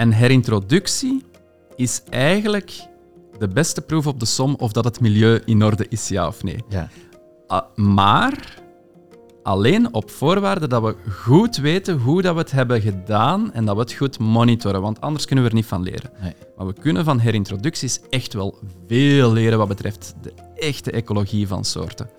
En herintroductie is eigenlijk de beste proef op de som of dat het milieu in orde is, ja of nee. Ja. Ah, maar alleen op voorwaarde dat we goed weten hoe dat we het hebben gedaan en dat we het goed monitoren, want anders kunnen we er niet van leren. Nee. Maar we kunnen van herintroducties echt wel veel leren wat betreft de echte ecologie van soorten.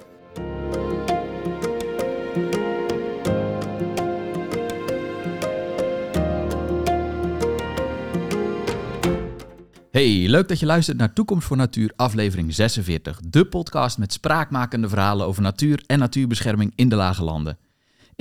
Hey, leuk dat je luistert naar Toekomst voor Natuur, aflevering 46. De podcast met spraakmakende verhalen over natuur en natuurbescherming in de lage landen.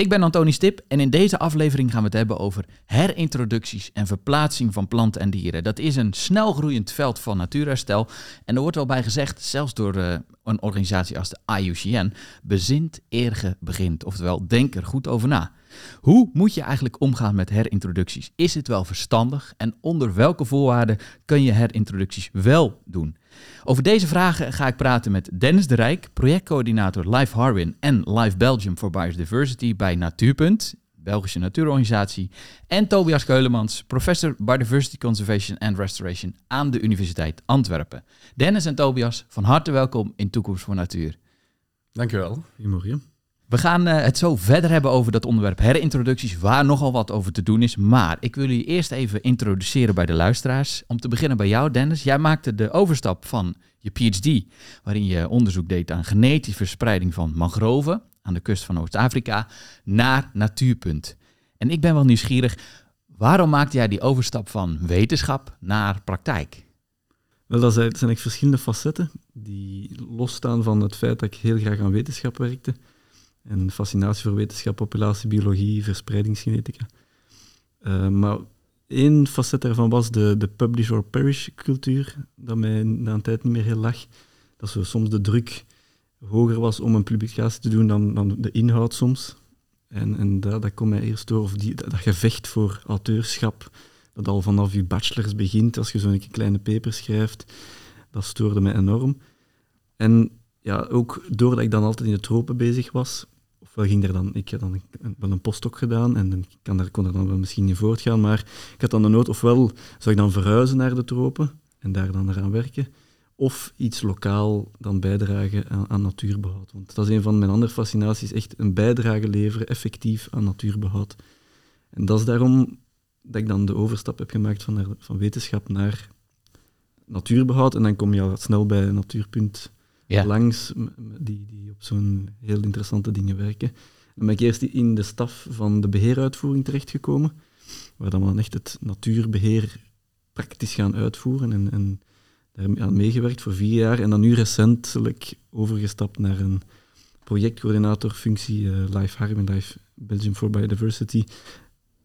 Ik ben Antoni Stip en in deze aflevering gaan we het hebben over herintroducties en verplaatsing van planten en dieren. Dat is een snel groeiend veld van natuurherstel en er wordt wel bij gezegd, zelfs door eh, een organisatie als de IUCN, bezint eer begint. Oftewel, denk er goed over na. Hoe moet je eigenlijk omgaan met herintroducties? Is het wel verstandig en onder welke voorwaarden kun je herintroducties wel doen? Over deze vragen ga ik praten met Dennis de Rijk, projectcoördinator Life Harwin en Life Belgium for Biodiversity bij Natuurpunt, Belgische natuurorganisatie, en Tobias Keulemans, professor Biodiversity Conservation and Restoration aan de Universiteit Antwerpen. Dennis en Tobias, van harte welkom in Toekomst voor Natuur. Dankjewel. Goedemorgen. We gaan eh, het zo verder hebben over dat onderwerp herintroducties, waar nogal wat over te doen is. Maar ik wil jullie eerst even introduceren bij de luisteraars. Om te beginnen bij jou, Dennis. Jij maakte de overstap van je PhD, waarin je onderzoek deed aan genetische verspreiding van mangroven aan de kust van Oost-Afrika, naar Natuurpunt. En ik ben wel nieuwsgierig, waarom maakte jij die overstap van wetenschap naar praktijk? Wel, dat zijn echt verschillende facetten die losstaan van het feit dat ik heel graag aan wetenschap werkte. En fascinatie voor wetenschap, populatie, biologie, verspreidingsgenetica. Uh, maar één facet daarvan was de, de publish or perish cultuur, dat mij na een tijd niet meer heel lag. Dat zo soms de druk hoger was om een publicatie te doen dan, dan de inhoud soms. En, en dat, dat komt mij eerst door, of die, dat, dat gevecht voor auteurschap, dat al vanaf je bachelors begint, als je zo'n kleine paper schrijft, dat stoorde mij enorm. En ja, ook doordat ik dan altijd in de tropen bezig was, ofwel ging er dan, ik heb dan een, een postdoc gedaan en ik kan daar, kon er dan wel misschien in voortgaan, maar ik had dan de nood, ofwel zou ik dan verhuizen naar de tropen en daar dan eraan werken, of iets lokaal dan bijdragen aan, aan, natuurbehoud. Want dat is een van mijn andere fascinaties, echt een bijdrage leveren, effectief aan natuurbehoud. En dat is daarom dat ik dan de overstap heb gemaakt van, naar, van wetenschap naar natuurbehoud. En dan kom je al snel bij Natuurpunt ja. langs, die, die op zo'n heel interessante dingen werken. Dan ben ik eerst in de staf van de beheeruitvoering terechtgekomen, waar dan, dan echt het natuurbeheer praktisch gaan uitvoeren en, en daar aan meegewerkt voor vier jaar. En dan nu recentelijk overgestapt naar een projectcoördinatorfunctie, uh, Life Harm en Life Belgium for Biodiversity,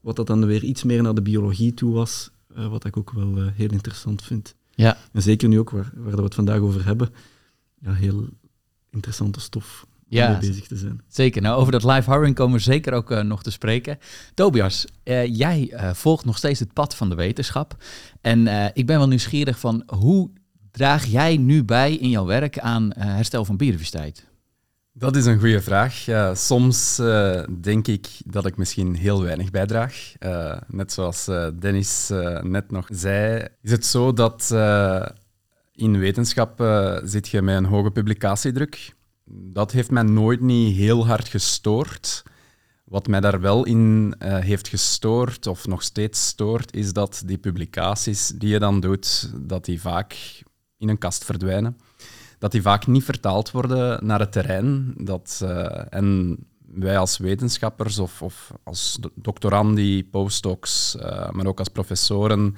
wat dat dan weer iets meer naar de biologie toe was, uh, wat ik ook wel uh, heel interessant vind. Ja. En zeker nu ook, waar, waar we het vandaag over hebben, ja, heel interessante stof om Ja, mee bezig te zijn. Zeker. Nou, over dat live hiring komen we zeker ook eh, nog te spreken. Tobias, eh, jij eh, volgt nog steeds het pad van de wetenschap. En eh, ik ben wel nieuwsgierig van hoe draag jij nu bij in jouw werk aan eh, herstel van biodiversiteit? Dat is een goede vraag. Soms eh, denk ik dat ik misschien heel weinig bijdraag. Eh, net zoals eh, Dennis eh, net nog zei, is het zo dat eh, in wetenschap eh, zit je met een hoge publicatiedruk. Dat heeft mij nooit niet heel hard gestoord. Wat mij daar wel in eh, heeft gestoord, of nog steeds stoort, is dat die publicaties die je dan doet, dat die vaak in een kast verdwijnen dat die vaak niet vertaald worden naar het terrein. Dat, uh, en wij als wetenschappers of, of als doctorandi, postdocs, maar ook als professoren,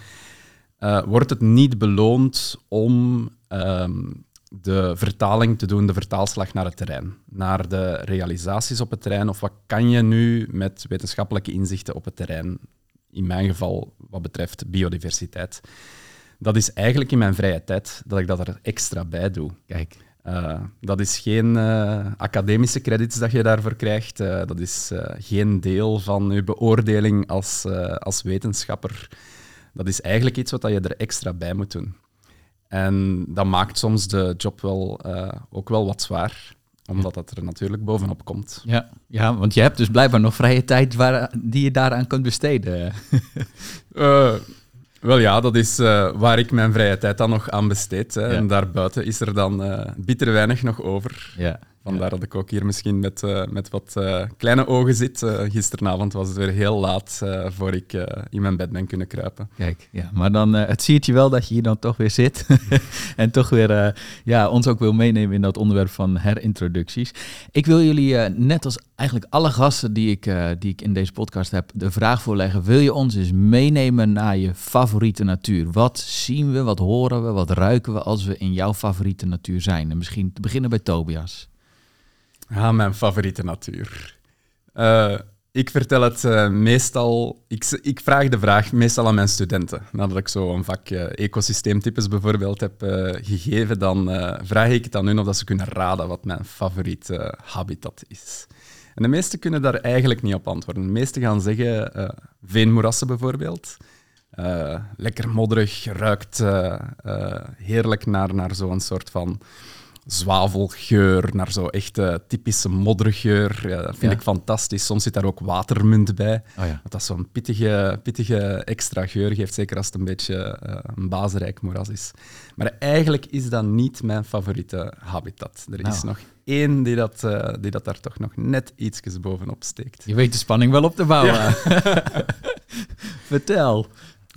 uh, wordt het niet beloond om de vertaling te doen, de vertaalslag naar het terrein, naar de realisaties op het terrein, of wat kan je nu met wetenschappelijke inzichten op het terrein, in mijn geval wat betreft biodiversiteit dat is eigenlijk in mijn vrije tijd dat ik dat er extra bij doe. Kijk. Uh, dat is geen uh, academische credits dat je daarvoor krijgt. Uh, dat is geen deel van je beoordeling als, als wetenschapper. Dat is eigenlijk iets wat je er extra bij moet doen. En dat maakt soms de job wel, ook wel wat zwaar omdat dat er natuurlijk bovenop komt. Ja, ja, want je hebt dus blijkbaar nog vrije tijd waar, die je daaraan kunt besteden. uh, Wel ja, dat is uh, waar ik mijn vrije tijd dan nog aan besteed. Hè. Ja. En daarbuiten is er dan uh, bitter weinig nog over. Ja. Vandaar dat ik ook hier misschien met, uh, met wat kleine ogen zit. gisteravond was het weer heel laat voor ik in mijn bed ben kunnen kruipen. Kijk, ja, maar dan, het ziet je wel dat je hier dan toch weer zit. en toch weer ja, ons ook wil meenemen in dat onderwerp van herintroducties. Ik wil jullie, net als eigenlijk alle gasten die ik, die ik in deze podcast heb, de vraag voorleggen. Wil je ons eens meenemen naar je favoriete natuur? Wat zien we, wat horen we, wat ruiken we als we in jouw favoriete natuur zijn? En misschien te beginnen bij Tobias. Mijn favoriete natuur. Uh, ik vertel het uh, meestal... Ik, ik, vraag de vraag meestal aan mijn studenten. Nadat ik zo een vak uh, ecosysteemtypes bijvoorbeeld heb gegeven, dan vraag ik het aan hun of dat ze kunnen raden wat mijn favoriete habitat is. En de meesten kunnen daar eigenlijk niet op antwoorden. De meesten gaan zeggen veenmoerassen bijvoorbeeld. Lekker modderig, ruikt heerlijk naar, naar zo'n soort van zwavelgeur, naar zo'n echte typische moddergeur. Ja, dat vind ja. ik fantastisch. Soms zit daar ook watermunt bij. Oh ja. Dat zo'n pittige, pittige extra geur geeft, zeker als het een beetje een bazenrijk moeras is. Maar eigenlijk is dat niet mijn favoriete habitat. Er is Nou. nog één die dat, die dat daar toch nog net ietsjes bovenop steekt. Je weet de spanning wel op te bouwen. Vertel.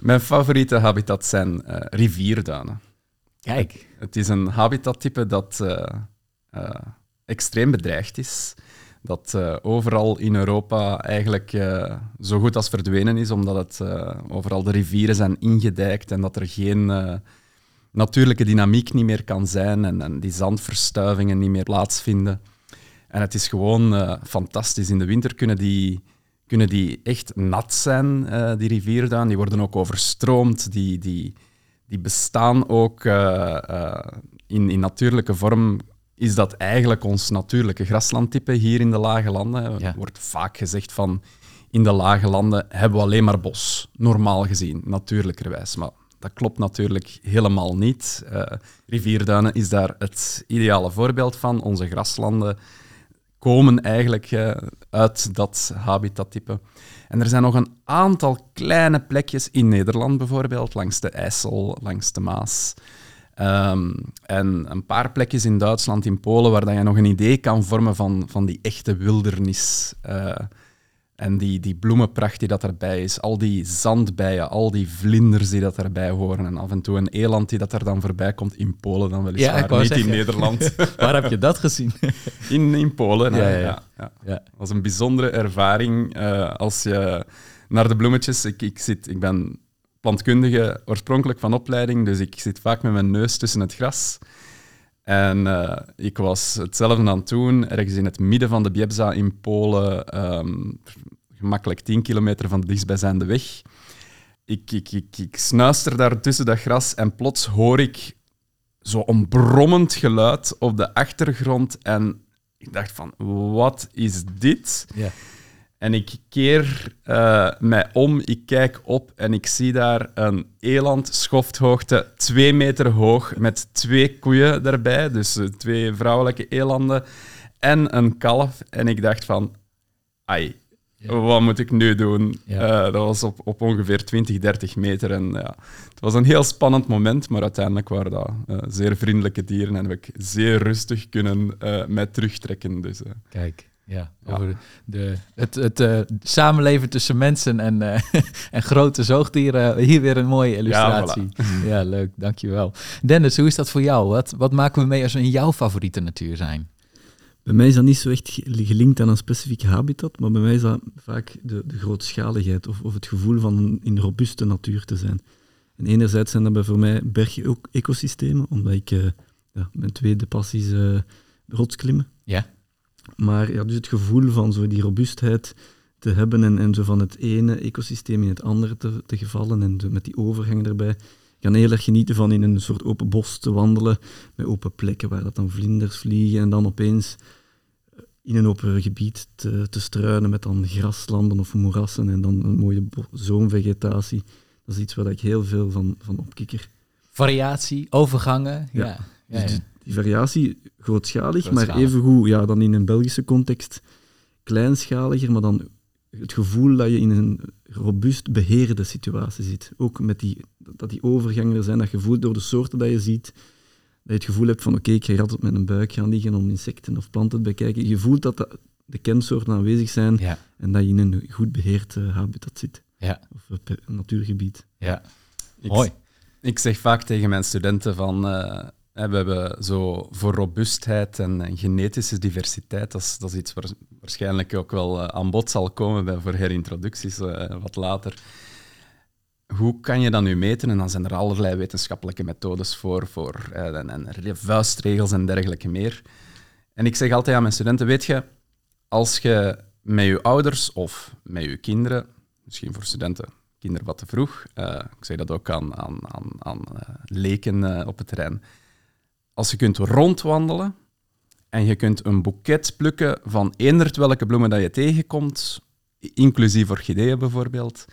Mijn favoriete habitat zijn uh, rivierduinen. Kijk. Het is een habitattype dat uh, uh, extreem bedreigd is. Dat overal in Europa eigenlijk zo goed als verdwenen is, omdat het overal de rivieren zijn ingedijkt en dat er geen natuurlijke dynamiek niet meer kan zijn en, en, die zandverstuivingen niet meer plaatsvinden. En het is gewoon fantastisch. In de winter kunnen die kunnen die echt nat zijn, uh, die rivierduinen. Die worden ook overstroomd. Die, die, die bestaan ook uh, uh, in, in natuurlijke vorm. Is dat eigenlijk ons natuurlijke graslandtype hier in de lage landen? Er wordt vaak gezegd van in de lage landen hebben we alleen maar bos, normaal gezien, natuurlijkerwijs. Maar dat klopt natuurlijk helemaal niet. Uh, rivierduinen is daar het ideale voorbeeld van. Onze graslanden komen eigenlijk uit dat habitattype. En er zijn nog een aantal kleine plekjes in Nederland bijvoorbeeld, langs de IJssel, langs de Maas. Um, en een paar plekjes in Duitsland, in Polen, waar dat je nog een idee kan vormen van, van die echte wildernis. Uh, en die, die bloemenpracht die dat erbij is, al die zandbijen, al die vlinders die dat erbij horen. En af en toe een eland die dat er dan voorbij komt in Polen dan weliswaar, Ja, ik niet in. Nederland. Waar heb je dat gezien? In, in Polen, Ja, ja, ja, ja, ja. ja. ja. Dat was een bijzondere ervaring eh, als je naar de bloemetjes... Ik, ik, zit, ik ben plantkundige oorspronkelijk van opleiding, dus ik zit vaak met mijn neus tussen het gras. En eh, ik was hetzelfde aan het doen, ergens in het midden van de Biebza in Polen, ehm, gemakkelijk 10 kilometer van de dichtstbijzijnde weg. Ik, ik, ik, ik snuister daar tussen dat gras en plots hoor ik zo'n brommend geluid op de achtergrond. En ik dacht van, wat is dit? Ja. En ik keer uh, mij om, ik kijk op en ik zie daar een eland, schofthoogte, twee meter hoog, met twee koeien erbij, dus uh, twee vrouwelijke elanden, en een kalf. En ik dacht van, ai, Ja. wat moet ik nu doen? Ja. Uh, dat was op, op ongeveer 20, 30 meter. En ja, het was een heel spannend moment, maar uiteindelijk waren dat zeer vriendelijke dieren en heb ik zeer rustig kunnen mij terugtrekken. Dus, Kijk, ja. Ja. Over de, het het eh, samenleven tussen mensen en, eh, en grote zoogdieren. Hier weer een mooie illustratie. Ja, leuk. Dankjewel. Dennis, hoe is dat voor jou? Wat, wat maken we mee als we in jouw favoriete natuur zijn? Bij mij is dat niet zo echt ge- gelinkt aan een specifiek habitat, maar bij mij is dat vaak de, de grootschaligheid of, of het gevoel van een- in robuuste natuur te zijn. En enerzijds zijn dat bij voor mij bergecosystemen, omdat ik eh, ja, mijn tweede passie is rotsklimmen. Ja. Maar ja, dus het gevoel van zo die robuustheid te hebben en, en zo van het ene ecosysteem in het andere te, te gevallen en met die overgang erbij. Ik kan heel erg genieten van in een soort open bos te wandelen, met open plekken waar dat dan vlinders vliegen en dan opeens eh, in een open gebied te, te struinen met dan graslanden of moerassen en dan een mooie zoomvegetatie. Dat is iets waar ik heel veel van, van opkikker. Variatie, overgangen. Ja. Ja. Ja, Dus ja. Die variatie grootschalig, maar Grootschalig. evengoed, ja, dan in een Belgische context kleinschaliger, maar dan het gevoel dat je in een robuust beheerde situatie zit. Ook met die, dat die overgangen zijn, dat gevoel door de soorten dat je ziet, dat je het gevoel hebt van oké, ik ga hier altijd met een buik gaan liggen om insecten of planten te bekijken. Je voelt dat, de kensoorten aanwezig zijn Ja. en dat je in een goed beheerd eh, habitat zit. Ja. Of per- natuurgebied. Ja. Ik, Mooi. Ik zeg vaak tegen mijn studenten van... eh, we hebben zo voor robuustheid en, en genetische diversiteit, dat is, dat is iets waar waarschijnlijk ook wel eh, aan bod zal komen bij voor herintroducties eh, wat later. Hoe kan je dat nu meten? En dan zijn er allerlei wetenschappelijke methodes voor, voor eh, en, en re- vuistregels en dergelijke meer. En ik zeg altijd aan mijn studenten, weet je, als je met je ouders of met je kinderen, misschien voor studenten, kinderen wat te vroeg, ik zeg dat ook aan, aan, aan, aan leken op het terrein, als je kunt rondwandelen en je kunt een boeket plukken van eenderd welke bloemen dat je tegenkomt, inclusief orchideeën bijvoorbeeld,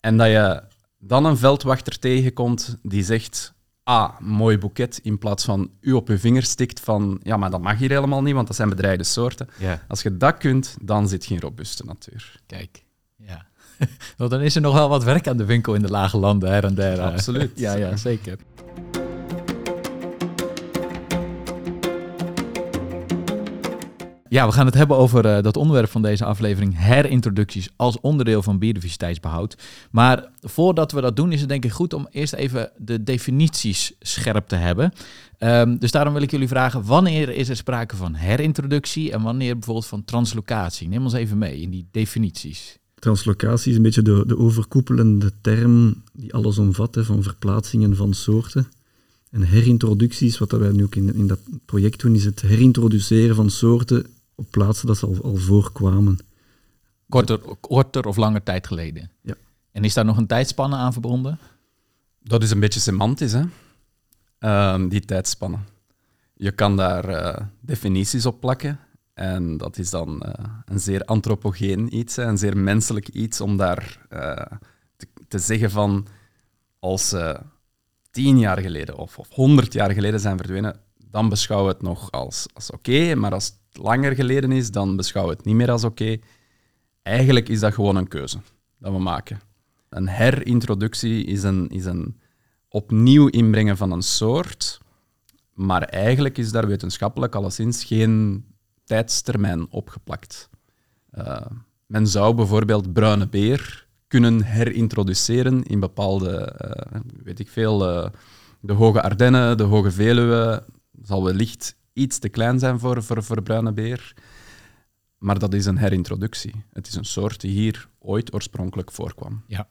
en dat je dan een veldwachter tegenkomt die zegt, ah, mooi boeket, in plaats van u op uw vinger stikt van, ja, maar dat mag hier helemaal niet, want dat zijn bedreigde soorten. Ja. Als je dat kunt, dan zit je in robuuste natuur. Kijk. Ja. Dan is er nog wel wat werk aan de winkel in de lage landen her en der. eh. Absoluut. Ja, ja, zeker. Ja, we gaan het hebben over eh, dat onderwerp van deze aflevering, herintroducties als onderdeel van biodiversiteitsbehoud. Maar voordat we dat doen, is het denk ik goed om eerst even de definities scherp te hebben. Ehm, dus daarom wil ik jullie vragen, wanneer is er sprake van herintroductie en wanneer bijvoorbeeld van translocatie? Neem ons even mee in die definities. Translocatie is een beetje de, de overkoepelende term die alles omvat, hè, van verplaatsingen van soorten. En herintroducties, wat wij nu ook in, in dat project doen, is het herintroduceren van soorten op plaatsen dat ze al, al voorkwamen. Korter, korter of langer tijd geleden. Ja. En is daar nog een tijdspanne aan verbonden? Dat is een beetje semantisch, hè? Ehm, die tijdspannen. Je kan daar eh, definities op plakken. En dat is dan eh, een zeer antropogeen iets, hè, een zeer menselijk iets om daar eh, te, te zeggen van als ze tien jaar geleden of, of honderd jaar geleden zijn verdwenen, dan beschouwen we het nog als, als oké. maar als langer geleden is, dan beschouwen we het niet meer als oké. Eigenlijk is dat gewoon een keuze dat we maken. Een herintroductie is een, is een opnieuw inbrengen van een soort, maar eigenlijk is daar wetenschappelijk alleszins geen tijdstermijn opgeplakt. Uh, men zou bijvoorbeeld bruine beer kunnen herintroduceren in bepaalde, uh, weet ik veel, uh, de Hoge Ardennen, de Hoge Veluwe, zal wellicht iets te klein zijn voor, voor, voor bruine beer. Maar dat is een herintroductie. Het is een soort die hier ooit oorspronkelijk voorkwam. Ja.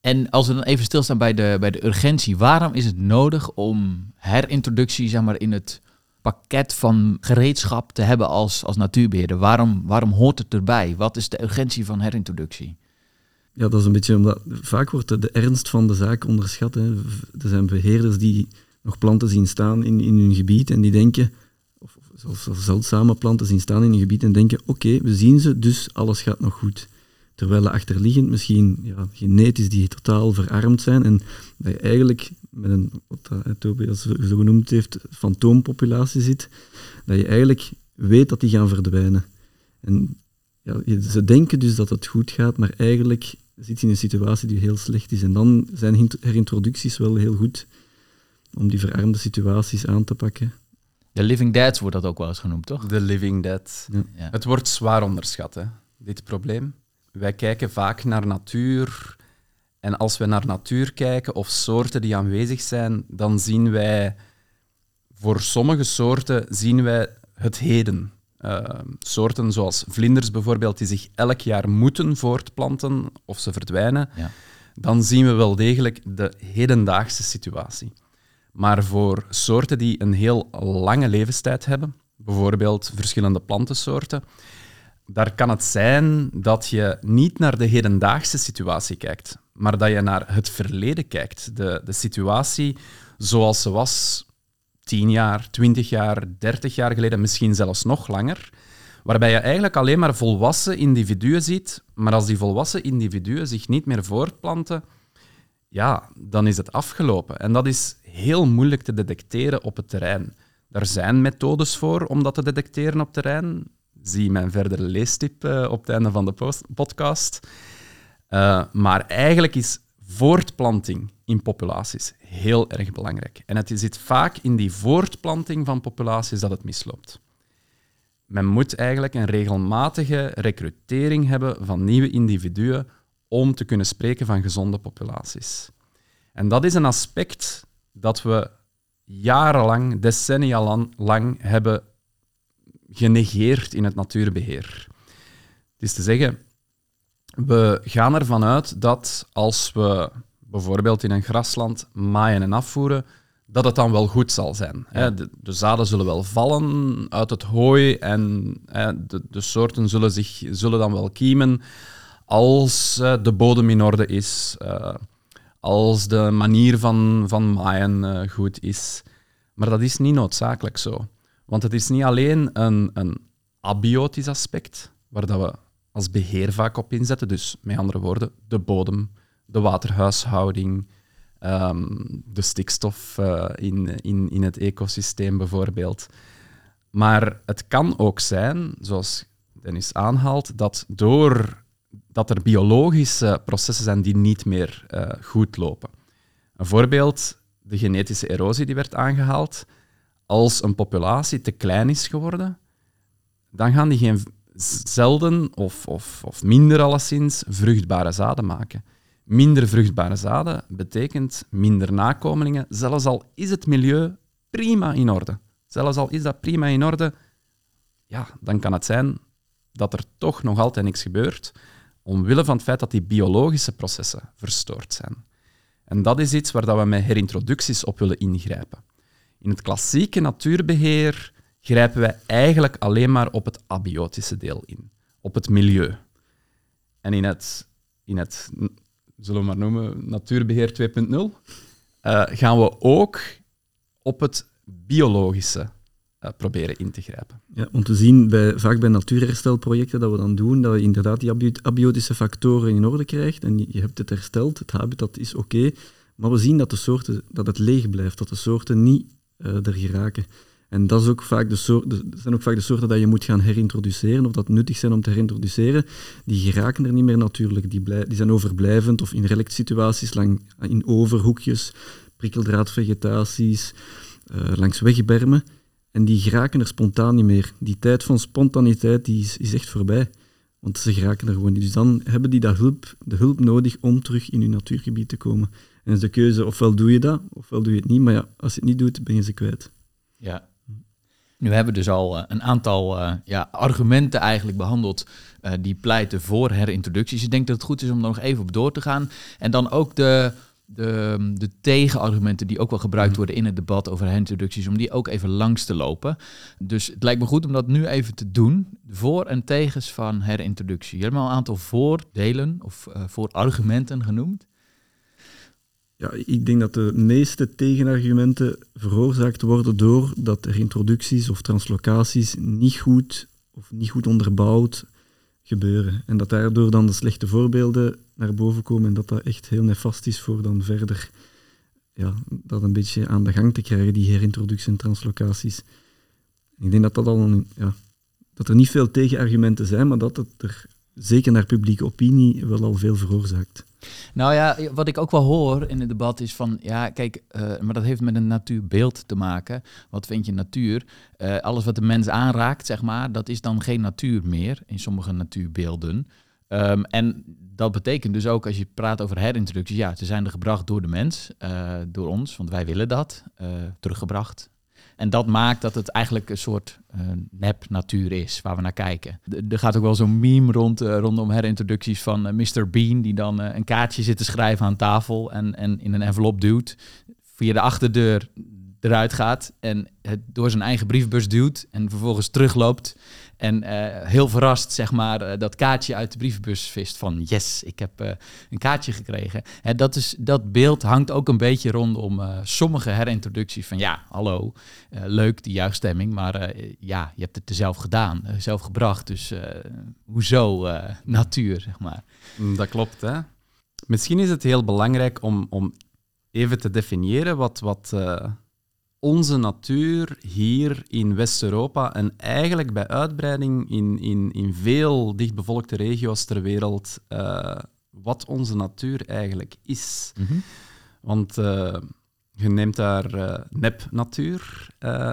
En als we dan even stilstaan bij de, bij de urgentie, waarom is het nodig om herintroductie zeg maar, in het pakket van gereedschap te hebben als, als natuurbeheerder? Waarom, waarom hoort het erbij? Wat is de urgentie van herintroductie? Ja, dat is een beetje omdat vaak wordt de, de ernst van de zaak onderschat. Hè. Er zijn beheerders die nog planten zien staan in, in hun gebied en die denken, of zelfs zeldzame planten zien staan in hun gebied en denken, oké, we zien ze, dus alles gaat nog goed. Terwijl achterliggend misschien ja, genetisch die totaal verarmd zijn en dat je eigenlijk met een, wat Tobias zo genoemd heeft, fantoompopulatie zit, dat je eigenlijk weet dat die gaan verdwijnen. En ja, ze denken dus dat het goed gaat, maar eigenlijk zit je in een situatie die heel slecht is. En dan zijn herintroducties wel heel goed om die verarmde situaties aan te pakken. De Living Deads wordt dat ook wel eens genoemd, toch? De Living Dead. Ja. Ja. Het wordt zwaar onderschat, hè, dit probleem. Wij kijken vaak naar natuur. En als we naar natuur kijken of soorten die aanwezig zijn, dan zien wij voor sommige soorten zien wij het heden. Uh, soorten zoals vlinders bijvoorbeeld, die zich elk jaar moeten voortplanten of ze verdwijnen, Ja. dan zien we wel degelijk de hedendaagse situatie. Maar voor soorten die een heel lange levenstijd hebben, bijvoorbeeld verschillende plantensoorten, daar kan het zijn dat je niet naar de hedendaagse situatie kijkt, maar dat je naar het verleden kijkt. De, de situatie zoals ze was 10 jaar, 20 jaar, 30 jaar geleden, misschien zelfs nog langer, waarbij je eigenlijk alleen maar volwassen individuen ziet, maar als die volwassen individuen zich niet meer voortplanten, ja, dan is het afgelopen. En dat is heel moeilijk te detecteren op het terrein. Er zijn methodes voor om dat te detecteren op terrein. zie mijn verdere leestip uh, op het einde van de podcast. Uh, maar eigenlijk is voortplanting in populaties heel erg belangrijk. En het zit vaak in die voortplanting van populaties dat het misloopt. Men moet eigenlijk een regelmatige recrutering hebben van nieuwe individuen om te kunnen spreken van gezonde populaties. En dat is een aspect dat we jarenlang, decennia lang hebben genegeerd in het natuurbeheer. Het is te zeggen, we gaan ervan uit dat als we bijvoorbeeld in een grasland maaien en afvoeren, dat het dan wel goed zal zijn. De, de, zaden zullen wel vallen uit het hooi en de, de, soorten zullen, zich, zullen dan wel kiemen als de bodem in orde is, eh, als de manier van, van maaien eh, goed is. Maar dat is niet noodzakelijk zo. Want het is niet alleen een, een abiotisch aspect, waar dat we als beheer vaak op inzetten. Dus met andere woorden, de bodem, de waterhuishouding, ehm, de stikstof uh, in, in, in het ecosysteem bijvoorbeeld. Maar het kan ook zijn, zoals Dennis aanhaalt, dat door dat er biologische processen zijn die niet meer uh, goed lopen. Een voorbeeld, de genetische erosie die werd aangehaald. Als een populatie te klein is geworden, dan gaan die geen zelden of, of, of minder alleszins vruchtbare zaden maken. Minder vruchtbare zaden betekent minder nakomelingen, zelfs al is het milieu prima in orde. Zelfs al is dat prima in orde, ja, dan kan het zijn dat er toch nog altijd niks gebeurt, omwille van het feit dat die biologische processen verstoord zijn. En dat is iets waar we met herintroducties op willen ingrijpen. In het klassieke natuurbeheer grijpen wij eigenlijk alleen maar op het abiotische deel in, op het milieu. En in het, in het zullen we maar noemen, natuurbeheer 2.0, uh, eh, gaan we ook op het biologische uh, proberen in te grijpen. Ja, om te zien, bij, vaak bij natuurherstelprojecten dat we dan doen, dat je inderdaad die abiotische factoren in orde krijgt en je hebt het hersteld, het habitat is oké, maar we zien dat, de soorten, dat het leeg blijft, dat de soorten niet uh, er geraken. En dat, is ook vaak de soort, zijn ook vaak de soorten dat je moet gaan herintroduceren, of dat nuttig zijn om te herintroduceren. Die geraken er niet meer natuurlijk. Die, blij, die zijn overblijvend of in relaxsituaties, lang, in overhoekjes, prikkeldraadvegetaties, uh, langs wegbermen. En die geraken er spontaan niet meer. Die tijd van spontaniteit die is, is echt voorbij. Want ze geraken er gewoon niet. Dus dan hebben die dat hulp, de hulp nodig om terug in hun natuurgebied te komen. En is de keuze, ofwel doe je dat, ofwel doe je het niet. Maar ja, als je het niet doet, ben je ze kwijt. Ja, nu hebben we dus al uh, een aantal uh, ja, argumenten eigenlijk behandeld uh, die pleiten voor herintroducties. Ik denk dat het goed is om er nog even op door te gaan. En dan ook de, de, de tegenargumenten die ook wel gebruikt mhm. worden in het debat over herintroducties, om die ook even langs te lopen. Dus het lijkt me goed om dat nu even te doen. Voor- en tegens van herintroductie. Je hebt al een aantal voordelen of voorargumenten genoemd. Ja, ik denk dat de meeste tegenargumenten veroorzaakt worden door dat er introducties of translocaties niet goed of niet goed onderbouwd En dat daardoor dan de slechte voorbeelden naar boven komen en dat dat echt heel nefast is voor dan verder ja, dat een beetje aan de gang te krijgen, die herintroducties en translocaties. Ik denk dat, dat, al een, ja, dat er niet veel tegenargumenten zijn, maar dat het er zeker naar publieke opinie wel al veel veroorzaakt. Nou ja, wat ik ook wel hoor in het debat is van, ja, kijk, uh, maar dat heeft met een natuurbeeld te maken. Wat vind je natuur? Uh, alles wat de mens aanraakt, zeg maar, dat is dan geen natuur meer in sommige natuurbeelden. Um, en dat betekent dus ook, als je praat over herintroducties, ja, ze zijn er gebracht door de mens, uh, door ons, want wij willen dat, teruggebracht. En dat maakt dat het eigenlijk een soort uh, nep-natuur is waar we naar kijken. er gaat ook wel zo'n meme rond, uh, rondom herintroducties van uh, Mr. Bean, die dan een kaartje zit te schrijven aan tafel en, en in een envelop duwt. Via de achterdeur eruit gaat en het door zijn eigen briefbus duwt en vervolgens terugloopt en uh, heel verrast, zeg maar, uh, dat kaartje uit de brievenbus vist van yes, ik heb uh, een kaartje gekregen. En dat, is, dat beeld hangt ook een beetje rondom sommige herintroducties van ja, hallo, leuk die juichstemming, maar ja, je hebt het er zelf gedaan, zelf gebracht. Dus hoezo natuur, zeg maar. Mm, dat klopt, hè. Misschien is het heel belangrijk om, om even te definiëren wat, wat onze natuur hier in West-Europa en eigenlijk bij uitbreiding in, in, in veel dichtbevolkte regio's ter wereld, uh, wat onze natuur eigenlijk is. Mhm. Want uh, je neemt daar uh, nep-natuur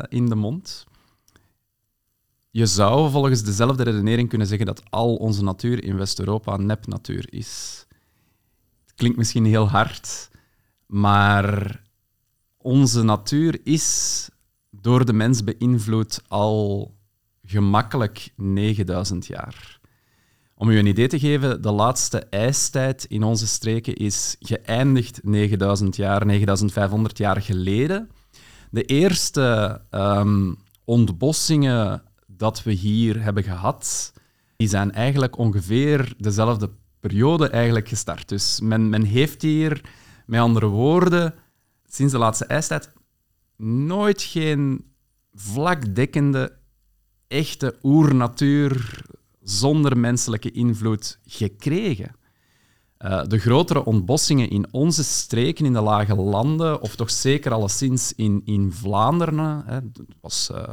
in de mond. Je zou volgens dezelfde redenering kunnen zeggen dat al onze natuur in West-Europa nep-natuur is. Het klinkt misschien heel hard, maar onze natuur is door de mens beïnvloed al gemakkelijk 9000 jaar. Om u een idee te geven, de laatste ijstijd in onze streken is geëindigd 9000 jaar, 9500 jaar geleden. De eerste um, ontbossingen dat we hier hebben gehad, die zijn eigenlijk ongeveer dezelfde periode eigenlijk gestart. Dus men, men heeft hier, met andere woorden, sinds de laatste ijstijd nooit geen vlakdekkende, echte oernatuur zonder menselijke invloed gekregen. Uh, de grotere ontbossingen in onze streken, in de lage landen, of toch zeker alleszins in, in Vlaanderen, hè, was uh,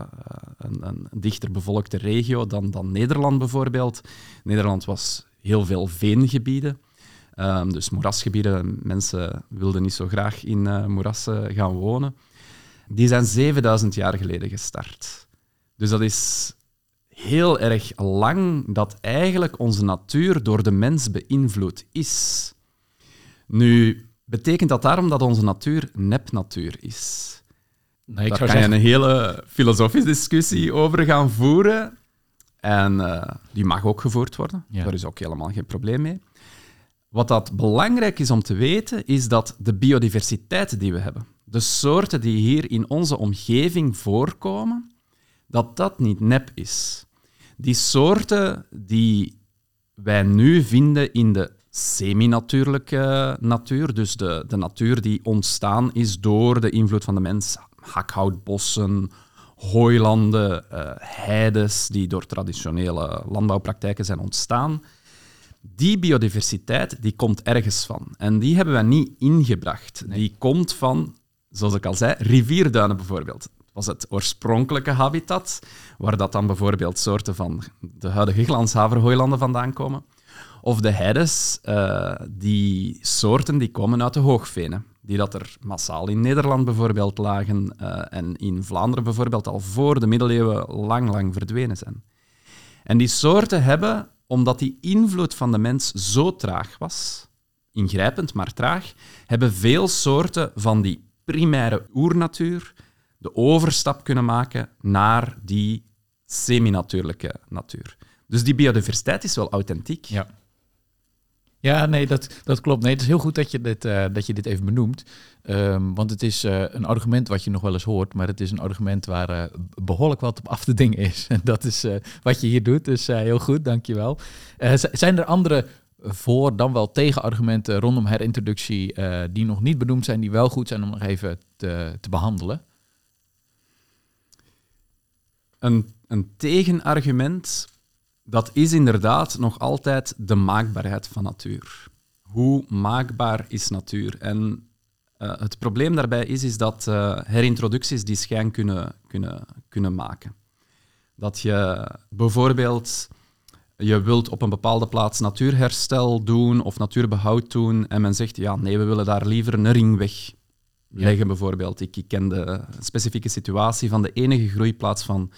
een, een, dichter bevolkte regio dan, dan Nederland bijvoorbeeld. Nederland was heel veel veengebieden. Um, dus moerasgebieden, mensen wilden niet zo graag in uh, moerassen gaan wonen. Die zijn 7000 jaar geleden gestart. Dus dat is heel erg lang dat eigenlijk onze natuur door de mens beïnvloed is. Nu, betekent dat daarom dat onze natuur nepnatuur is? Nee, ik Daar kan zeggen... je een hele filosofische discussie over gaan voeren. En uh, die mag ook gevoerd worden. Ja. Daar is ook helemaal geen probleem mee. Wat dat belangrijk is om te weten, is dat de biodiversiteit die we hebben, de soorten die hier in onze omgeving voorkomen, dat dat niet nep is. Die soorten die wij nu vinden in de semi-natuurlijke natuur, dus de, de natuur die ontstaan is door de invloed van de mens, hakhoutbossen, hooilanden, uh, heides die door traditionele landbouwpraktijken zijn ontstaan, die biodiversiteit die komt ergens van. En die hebben wij niet ingebracht. Nee. Die komt van, zoals ik al zei, rivierduinen bijvoorbeeld. Was het oorspronkelijke habitat, waar dat dan bijvoorbeeld soorten van de huidige glanshaverhooilanden vandaan komen. Of de heides, uh, die soorten die komen uit de hoogvenen, die dat er massaal in Nederland bijvoorbeeld lagen uh, en in Vlaanderen bijvoorbeeld al voor de middeleeuwen lang, lang verdwenen zijn. En die soorten hebben omdat die invloed van de mens zo traag was, ingrijpend maar traag, hebben veel soorten van die primaire oernatuur de overstap kunnen maken naar die semi-natuurlijke natuur. Dus die biodiversiteit is wel authentiek. Ja. Ja, nee, dat, dat klopt. Nee, het is heel goed dat je dit, uh, dat je dit even benoemt. Um, want het is uh, een argument wat je nog wel eens hoort, maar het is een argument waar uh, behoorlijk wat op af te dingen is. En dat is wat je hier doet, dus heel goed, dankjewel. zijn er andere voor dan wel tegenargumenten rondom herintroductie die nog niet benoemd zijn, die wel goed zijn om nog even te, te behandelen? Een, een tegenargument dat is inderdaad nog altijd de maakbaarheid van natuur. Hoe maakbaar is natuur? En uh, het probleem daarbij is, is dat uh, herintroducties die schijn kunnen, kunnen, kunnen maken. Dat je bijvoorbeeld je wilt op een bepaalde plaats natuurherstel doen of natuurbehoud doen en men zegt, ja, nee, we willen daar liever een ringweg leggen, ja. bijvoorbeeld. Ik, ik ken de specifieke situatie van de enige groeiplaats van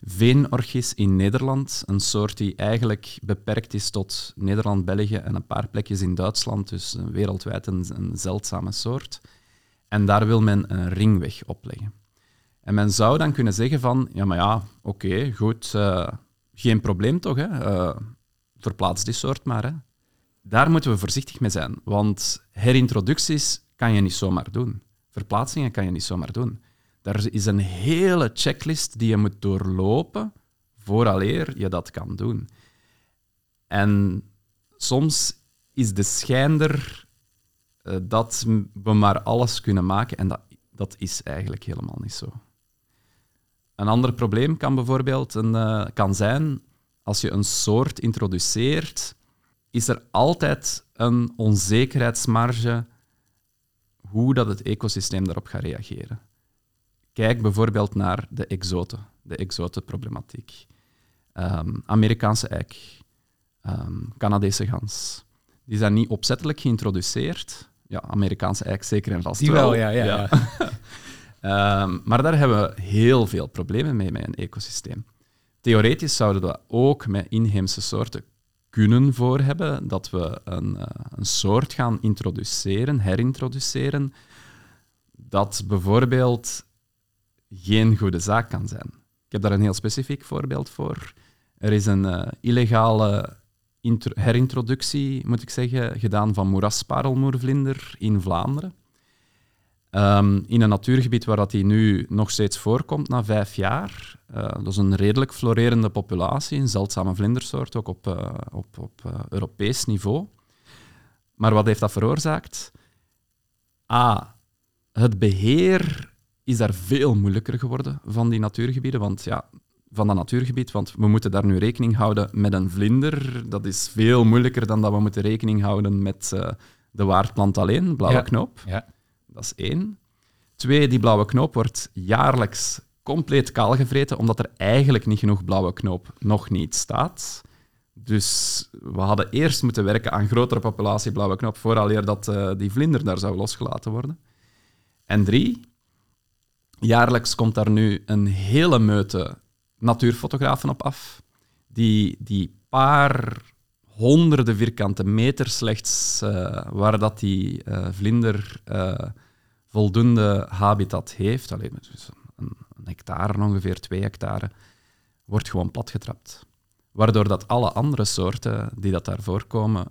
veenorchis in Nederland. Een soort die eigenlijk beperkt is tot Nederland, België en een paar plekjes in Duitsland. Dus wereldwijd een, zeldzame soort. En daar wil men een ringweg opleggen. En men zou dan kunnen zeggen van, ja, maar ja, oké, goed, uh, geen probleem toch, hè? Uh, verplaats die soort maar. Hè? Daar moeten we voorzichtig mee zijn, want herintroducties kan je niet zomaar doen. Verplaatsingen kan je niet zomaar doen. Er is een hele checklist die je moet doorlopen vooraleer je dat kan doen. En soms is de schijn er uh, dat we maar alles kunnen maken en dat, dat is eigenlijk helemaal niet zo. Een ander probleem kan bijvoorbeeld een, uh, kan zijn als je een soort introduceert, is er altijd een onzekerheidsmarge hoe dat het ecosysteem daarop gaat reageren kijk bijvoorbeeld naar de exoten, de exotenproblematiek. Ehm, Amerikaanse eik, ehm, Canadese gans. Die zijn niet opzettelijk geïntroduceerd. Ja, Amerikaanse eik zeker en vast Die wel, ja. ja, ja. Ehm, maar daar hebben we heel veel problemen mee met een ecosysteem. Theoretisch zouden we ook met inheemse soorten kunnen voor hebben dat we een, eh, een soort gaan introduceren, herintroduceren, dat bijvoorbeeld geen goede zaak kan zijn. Ik heb daar een heel specifiek voorbeeld voor. Er is een eh, illegale intro- herintroductie, moet ik zeggen, gedaan van moerasparelmoervlinder in Vlaanderen. Ehm, in een natuurgebied waar dat die nu nog steeds voorkomt na vijf jaar. Eh, dat is een redelijk florerende populatie, een zeldzame vlindersoort, ook op, eh, op, op Europees niveau. Maar wat heeft dat veroorzaakt? A, het beheer is daar veel moeilijker geworden van die natuurgebieden, want ja, van dat natuurgebied, want we moeten daar nu rekening houden met een vlinder. Dat is veel moeilijker dan dat we moeten rekening houden met eh, de waardplant alleen, blauwe Ja. knoop. Ja. Dat is één. Twee, die blauwe knoop wordt jaarlijks compleet kaalgevreten, omdat er eigenlijk niet genoeg blauwe knoop nog niet staat. Dus we hadden eerst moeten werken aan grotere populatie blauwe knoop, vooraleer dat eh, die vlinder daar zou losgelaten worden. En drie, jaarlijks komt daar nu een hele meute natuurfotografen op af, die die paar honderden vierkante meter slechts, eh, waar dat die eh, vlinder eh, voldoende habitat heeft, alleen dus een, een hectare ongeveer, twee hectare, wordt gewoon platgetrapt. Waardoor dat alle andere soorten die dat daar voorkomen,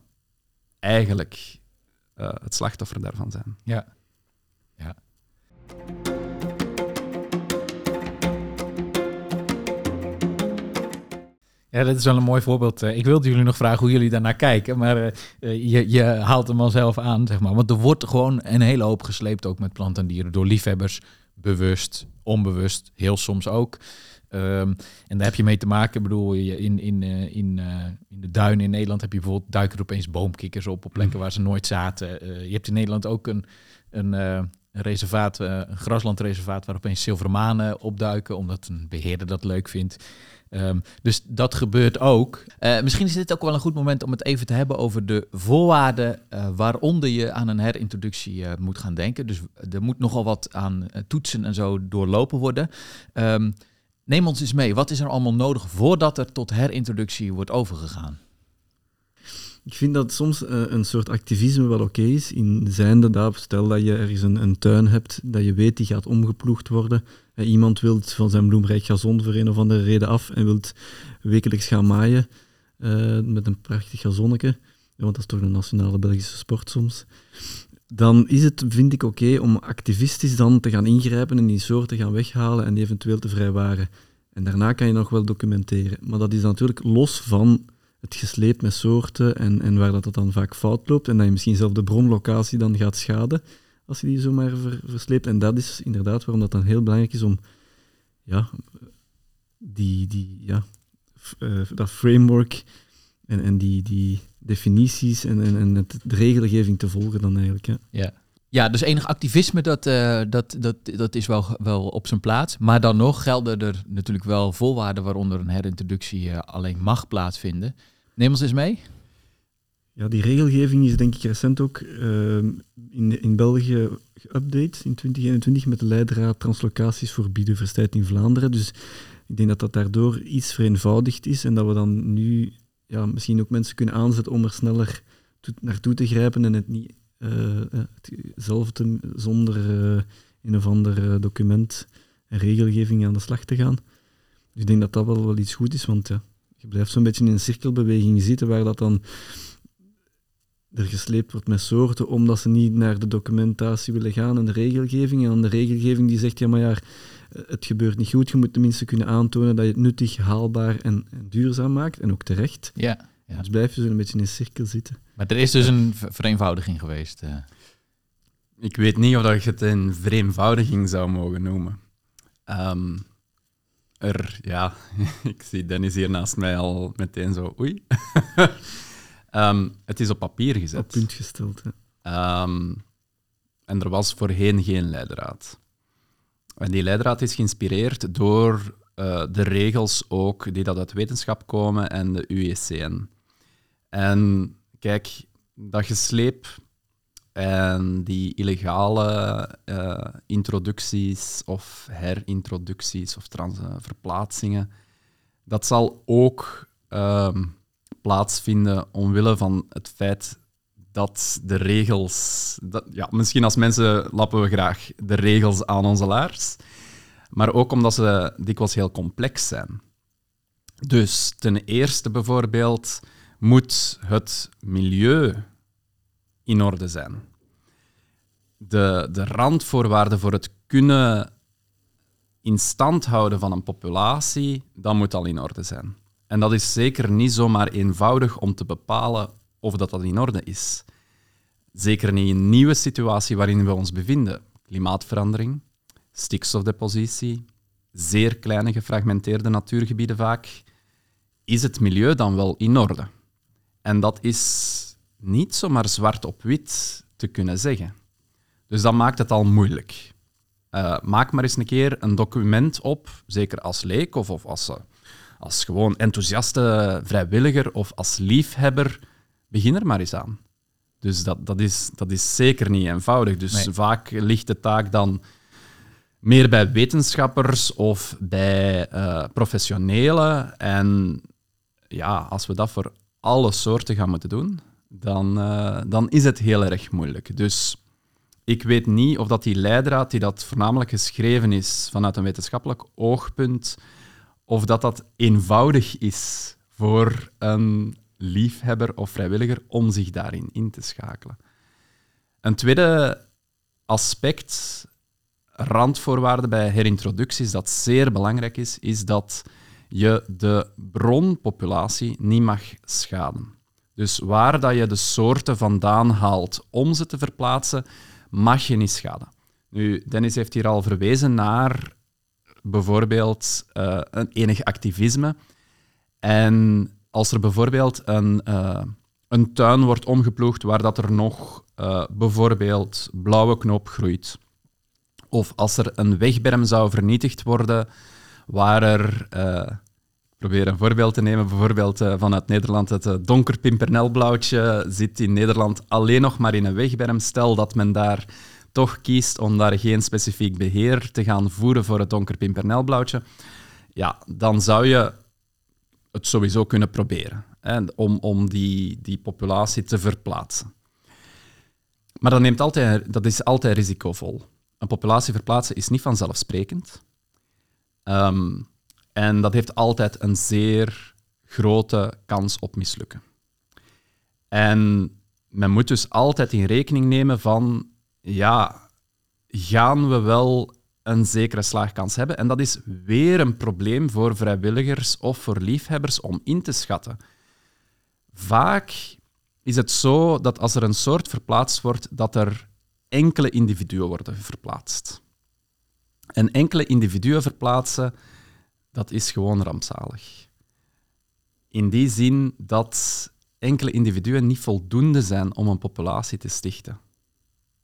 eigenlijk het slachtoffer daarvan zijn. Ja. ja. Ja, dat is wel een mooi voorbeeld. Eh, Ik wilde jullie nog vragen hoe jullie daarnaar kijken, maar eh, eh, je, je haalt hem al zelf aan, zeg maar. Want er wordt gewoon een hele hoop gesleept, ook met planten en dieren, door liefhebbers, bewust, onbewust, heel soms ook. Ehm, en daar heb je mee te maken. Ik bedoel, in, in, in, in de duinen in Nederland heb je bijvoorbeeld duiken er opeens boomkikkers op op plekken waar ze nooit zaten. Je hebt in Nederland ook een, een, een reservaat, een graslandreservaat, waar opeens zilvermanen opduiken, omdat een beheerder dat leuk vindt. Ehm, dus dat gebeurt ook. Eh, misschien is dit ook wel een goed moment om het even te hebben over de voorwaarden eh, waaronder je aan een herintroductie eh, moet gaan denken. Dus er moet nogal wat aan toetsen en zo doorlopen worden. Ehm, neem ons eens mee. Wat is er allemaal nodig voordat er tot herintroductie wordt overgegaan? Ik vind dat soms eh, een soort activisme wel oké is. In zijnde dat, stel dat je ergens een, een tuin hebt, dat je weet die gaat omgeploegd worden. Eh, iemand wil van zijn bloemrijk gazon voor een of andere reden af en wil wekelijks gaan maaien eh, met een prachtig gazonnetje. Ja, want dat is toch een nationale Belgische sport soms. Dan is het, vind ik, oké om activistisch dan te gaan ingrijpen en die soorten gaan weghalen en eventueel te vrijwaren. En daarna kan je nog wel documenteren. Maar dat is natuurlijk los van het gesleep met soorten en, en waar dat, dat dan vaak fout loopt en dat je misschien zelf de bronlocatie dan gaat schaden als je die zomaar ver, versleept. En dat is inderdaad waarom dat dan heel belangrijk is om ja, die, die, ja, eh, dat framework en, en die, die definities en, en, en de regelgeving te volgen dan eigenlijk. Ja. Ja. Ja, dus enig activisme, dat, eh, dat, dat, dat is wel, wel op zijn plaats. Maar dan nog gelden er natuurlijk wel voorwaarden waaronder een herintroductie eh, alleen mag plaatsvinden. Neem ons eens mee. Ja, die regelgeving is denk ik recent ook ehm, in, in België geüpdate in 2021 met de leidraad Translocaties voor biodiversiteit in Vlaanderen. Dus ik denk dat dat daardoor iets vereenvoudigd is en dat we dan nu ja, misschien ook mensen kunnen aanzetten om er sneller toe- naartoe te grijpen en het niet zelf te, zonder eh, een of ander eh, document en regelgeving aan de slag te gaan. Dus ik denk dat dat wel, wel iets goed is, want ja, je blijft zo'n beetje in een cirkelbeweging zitten waar dat dan er gesleept wordt met soorten omdat ze niet naar de documentatie willen gaan en de regelgeving. En dan de regelgeving die zegt, ja maar ja, eh, het gebeurt niet goed. Je moet tenminste kunnen aantonen dat je het nuttig, haalbaar en, en duurzaam maakt. En ook terecht. Ja, ja. Dus blijf je zo een beetje in een cirkel zitten. Maar er is dus een ver- vereenvoudiging geweest. eh. Ik weet niet of dat je het een vereenvoudiging zou mogen noemen. Ehm, er, ja, ik zie Dennis hier naast mij al meteen zo, oei. Ehm, het is op papier Op gezet. punt gesteld. Hè. Ehm, en er was voorheen geen leidraad. En die leidraad is geïnspireerd door uh, de regels ook die dat uit wetenschap komen en de UECN. En kijk, dat gesleep en die illegale uh, introducties of herintroducties of trans verplaatsingen, dat zal ook uh, plaatsvinden omwille van het feit dat de regels... Dat, ja, misschien als mensen lappen we graag de regels aan onze laars, maar ook omdat ze dikwijls heel complex zijn. Dus ten eerste bijvoorbeeld moet het milieu in orde zijn. De, de randvoorwaarden voor het kunnen in stand houden van een populatie, dat moet al in orde zijn. En dat is zeker niet zomaar eenvoudig om te bepalen of dat, dat in orde is. Zeker niet in een nieuwe situatie waarin we ons bevinden. Klimaatverandering, stikstofdepositie, zeer kleine gefragmenteerde natuurgebieden vaak. Is het milieu dan wel in orde? En dat is niet zomaar zwart op wit te kunnen zeggen. Dus dat maakt het al moeilijk. Uh, maak maar eens een keer een document op, zeker als leek of, of als, uh, als gewoon enthousiaste vrijwilliger of als liefhebber. Begin er maar eens aan. Dus dat, dat, is, dat is zeker niet eenvoudig. Dus vaak ligt de taak dan meer bij wetenschappers of bij uh, professionelen. En ja, als we dat voor alle soorten gaan moeten doen, dan, uh, dan is het heel erg moeilijk. Dus ik weet niet of dat die leidraad, die dat voornamelijk geschreven is vanuit een wetenschappelijk oogpunt, of dat dat eenvoudig is voor een liefhebber of vrijwilliger om zich daarin in te schakelen. Een tweede aspect, randvoorwaarde bij herintroducties, dat zeer belangrijk is, is dat je de bronpopulatie niet mag schaden. Dus waar dat je de soorten vandaan haalt om ze te verplaatsen, mag je niet schaden. Nu, Dennis heeft hier al verwezen naar bijvoorbeeld een enig activisme. En als er bijvoorbeeld een, uh, een tuin wordt omgeploegd waar dat er nog uh, bijvoorbeeld blauwe knoop groeit, of als er een wegberm zou vernietigd worden waar er probeer een voorbeeld te nemen. Bijvoorbeeld uh, vanuit Nederland. Het uh, donker pimpernelblauwtje zit in Nederland alleen nog maar in een wegberm. Stel dat men daar toch kiest om daar geen specifiek beheer te gaan voeren voor het donker pimpernelblauwtje. Ja, dan zou je het sowieso kunnen proberen om, om die, die populatie te verplaatsen. Maar dat, neemt altijd, dat is altijd risicovol. Een populatie verplaatsen is niet vanzelfsprekend. Um, en dat heeft altijd een zeer grote kans op mislukken. En men moet dus altijd in rekening nemen van, ja, gaan we wel een zekere slaagkans hebben? En dat is weer een probleem voor vrijwilligers of voor liefhebbers om in te schatten. Vaak is het zo dat als er een soort verplaatst wordt, dat er enkele individuen worden verplaatst. En enkele individuen verplaatsen dat is gewoon rampzalig. In die zin dat enkele individuen niet voldoende zijn om een populatie te stichten.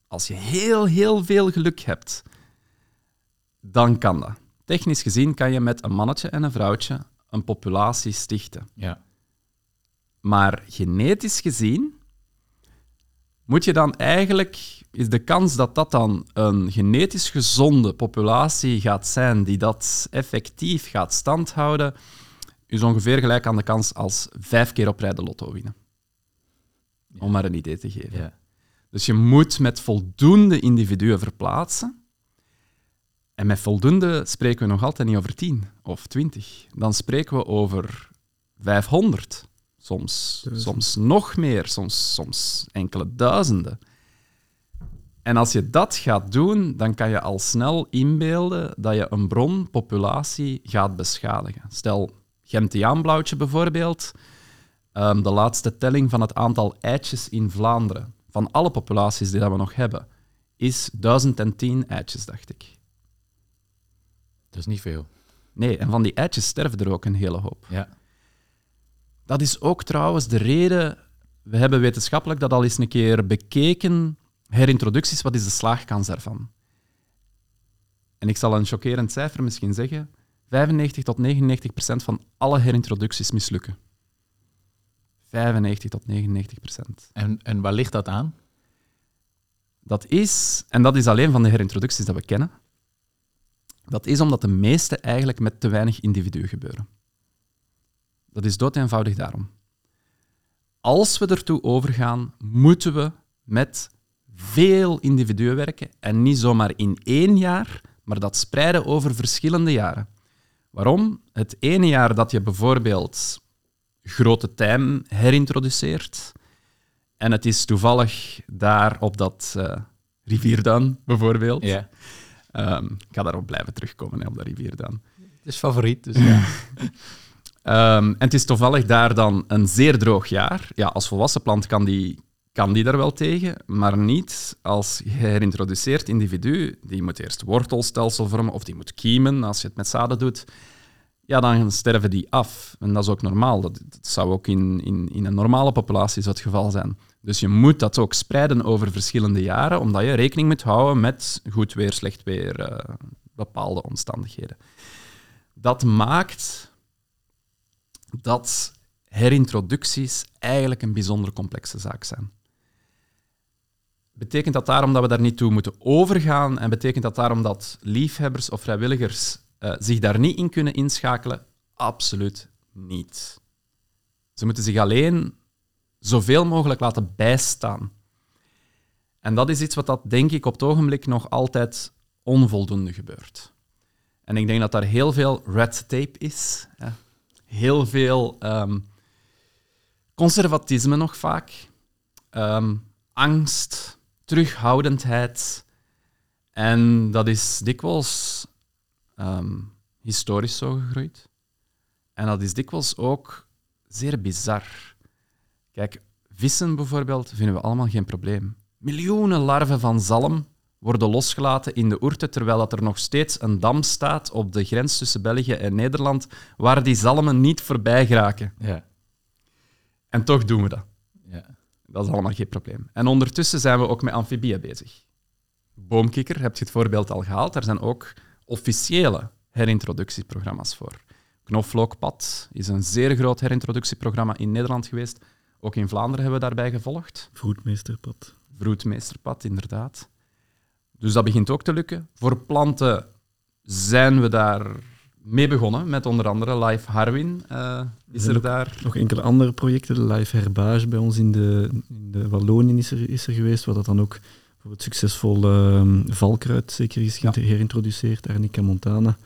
Als je heel, heel veel geluk hebt, dan kan dat. Technisch gezien kan je met een mannetje en een vrouwtje een populatie stichten. Ja. Maar genetisch gezien moet je dan eigenlijk, is de kans dat dat dan een genetisch gezonde populatie gaat zijn die dat effectief gaat standhouden, is ongeveer gelijk aan de kans als vijf keer op rij de lotto winnen. Om maar een idee te geven. Ja. Dus je moet met voldoende individuen verplaatsen. En met voldoende spreken we nog altijd niet over 10 of 20. Dan spreken we over 500. Soms, soms nog meer, soms, soms enkele duizenden. En als je dat gaat doen, dan kan je al snel inbeelden dat je een bronpopulatie gaat beschadigen. Stel, Gentiaanblauwtje bijvoorbeeld, um, de laatste telling van het aantal eitjes in Vlaanderen, van alle populaties die dat we nog hebben, is 1010 eitjes, dacht ik. Dat is niet veel. Nee, en van die eitjes sterven er ook een hele hoop. Ja. Dat is ook trouwens de reden, we hebben wetenschappelijk dat al eens een keer bekeken, herintroducties, wat is de slaagkans daarvan? en ik zal een chockerend cijfer misschien zeggen, 95 tot 99 procent van alle herintroducties mislukken. 95 tot 99 procent. En, en waar ligt dat aan? Dat is, en dat is alleen van de herintroducties dat we kennen, dat is omdat de meeste eigenlijk met te weinig individuen gebeuren. Dat is dood eenvoudig daarom. Als we ertoe overgaan, moeten we met veel individuen werken en niet zomaar in één jaar, maar dat spreiden over verschillende jaren. Waarom? Het ene jaar dat je bijvoorbeeld grote tijm herintroduceert en het is toevallig daar op dat uh, rivierduin bijvoorbeeld. Ja. Um, ik ga daarop blijven terugkomen, hè, op dat rivierduin. Het is favoriet, dus ja. Um, en het is toevallig daar dan een zeer droog jaar. Ja, als volwassen plant kan die, kan die daar wel tegen, maar niet als herintroduceerd individu. Die moet eerst wortelstelsel vormen of die moet kiemen als je het met zaden doet. Ja, dan sterven die af. En dat is ook normaal. Dat, zou ook in, in, in een normale populatie zo het geval zijn. Dus je moet dat ook spreiden over verschillende jaren, omdat je rekening moet houden met goed weer, slecht weer, uh, bepaalde omstandigheden. Dat maakt dat herintroducties eigenlijk een bijzonder complexe zaak zijn. Betekent dat daarom dat we daar niet toe moeten overgaan en betekent dat daarom dat liefhebbers of vrijwilligers uh, zich daar niet in kunnen inschakelen? Absoluut niet. Ze moeten zich alleen zoveel mogelijk laten bijstaan. En dat is iets wat dat, denk ik, op het ogenblik nog altijd onvoldoende gebeurt. En ik denk dat daar heel veel red tape is. Ja. Heel veel um, conservatisme nog vaak. Um, angst, terughoudendheid. En dat is dikwijls um, historisch zo gegroeid. En dat is dikwijls ook zeer bizar. Kijk, vissen bijvoorbeeld vinden we allemaal geen probleem. Miljoenen larven van zalm worden losgelaten in de oerten, terwijl dat er nog steeds een dam staat op de grens tussen België en Nederland, waar die zalmen niet voorbij geraken. Ja. En toch doen we dat. Ja. Dat is allemaal geen probleem. En ondertussen zijn we ook met amfibieën bezig. Boomkikker, heb je het voorbeeld al gehaald, daar zijn ook officiële herintroductieprogramma's voor. Knoflookpad is een zeer groot herintroductieprogramma in Nederland geweest. Ook in Vlaanderen hebben we daarbij gevolgd. Vroedmeesterpad. Vroedmeesterpad, inderdaad. Dus dat begint ook te lukken. Voor planten zijn we daar mee begonnen, met onder andere Live Harwin. Uh, is er daar... Nog enkele andere projecten. Live Herbage bij ons in de, in de Wallonië is er, is er geweest, waar dat dan ook voor het succesvolle um, valkruid zeker is ja. geïntroduceerd, Arnica montana.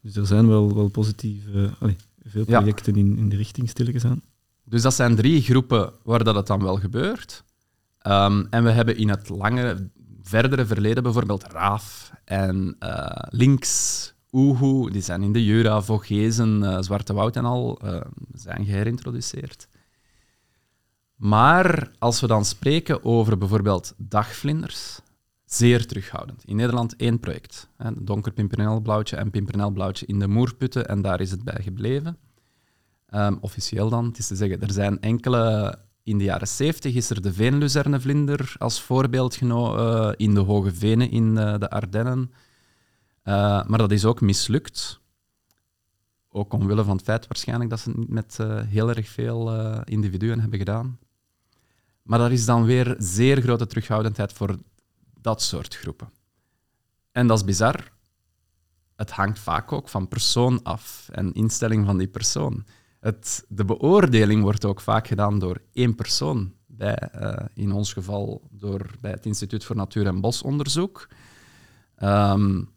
Dus er zijn wel, wel positieve, allee, veel projecten ja. in, in de richting stilgezaan. Dus dat zijn drie groepen waar dat het dan wel gebeurt. Um, en we hebben in het lange, verdere verleden bijvoorbeeld Raaf en uh, Links, Oehoe, die zijn in de Jura, Vogezen, uh, Zwarte Woud en al, uh, zijn geherintroduceerd. Maar als we dan spreken over bijvoorbeeld dagvlinders, zeer terughoudend. In Nederland één project. Hè, donker pimpernelblauwtje en pimpernelblauwtje in de moerputten en daar is het bij gebleven. Um, officieel dan, het is te zeggen, er zijn enkele... In de jaren 70 is er de veenluzernevlinder als voorbeeld genomen uh, in de hoge venen in de Ardennen. Uh, maar dat is ook mislukt. Ook omwille van het feit waarschijnlijk dat ze het niet met heel erg veel individuen hebben gedaan. Maar er is dan weer zeer grote terughoudendheid voor dat soort groepen. En dat is bizar. Het hangt vaak ook van persoon af en instelling van die persoon. Het, de beoordeling wordt ook vaak gedaan door één persoon. Bij, in ons geval door, bij het Instituut voor Natuur- en Bosonderzoek. Um,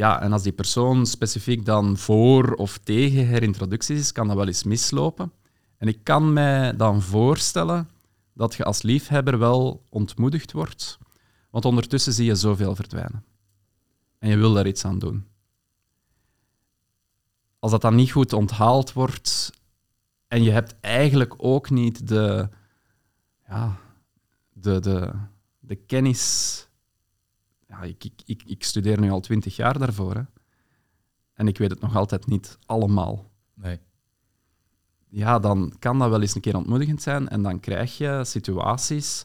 ja, en als die persoon specifiek dan voor of tegen herintroducties is, kan dat wel eens mislopen. En ik kan mij dan voorstellen dat je als liefhebber wel ontmoedigd wordt, want ondertussen zie je zoveel verdwijnen. En je wil daar iets aan doen. Als dat dan niet goed onthaald wordt en je hebt eigenlijk ook niet de, ja, de, de, de kennis. Ja, ik, ik, ik, ik studeer nu al twintig jaar daarvoor hè, en ik weet het nog altijd niet allemaal. Nee ja, dan kan dat wel eens een keer ontmoedigend zijn. En dan krijg je situaties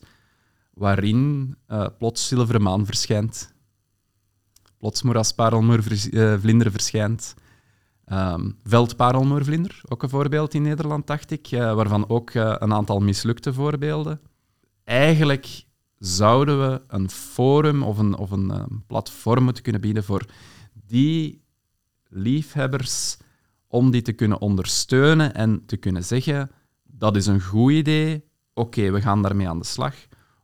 waarin uh, plots zilveren maan verschijnt. plots moerasparelmoervlinder verschijnt. Ehm, veldparelmoervlinder, ook een voorbeeld in Nederland, dacht ik, eh, waarvan ook eh, een aantal mislukte voorbeelden. Eigenlijk zouden we een forum of een, of een ehm, platform moeten kunnen bieden voor die liefhebbers om die te kunnen ondersteunen en te kunnen zeggen dat is een goed idee, oké, we gaan daarmee aan de slag.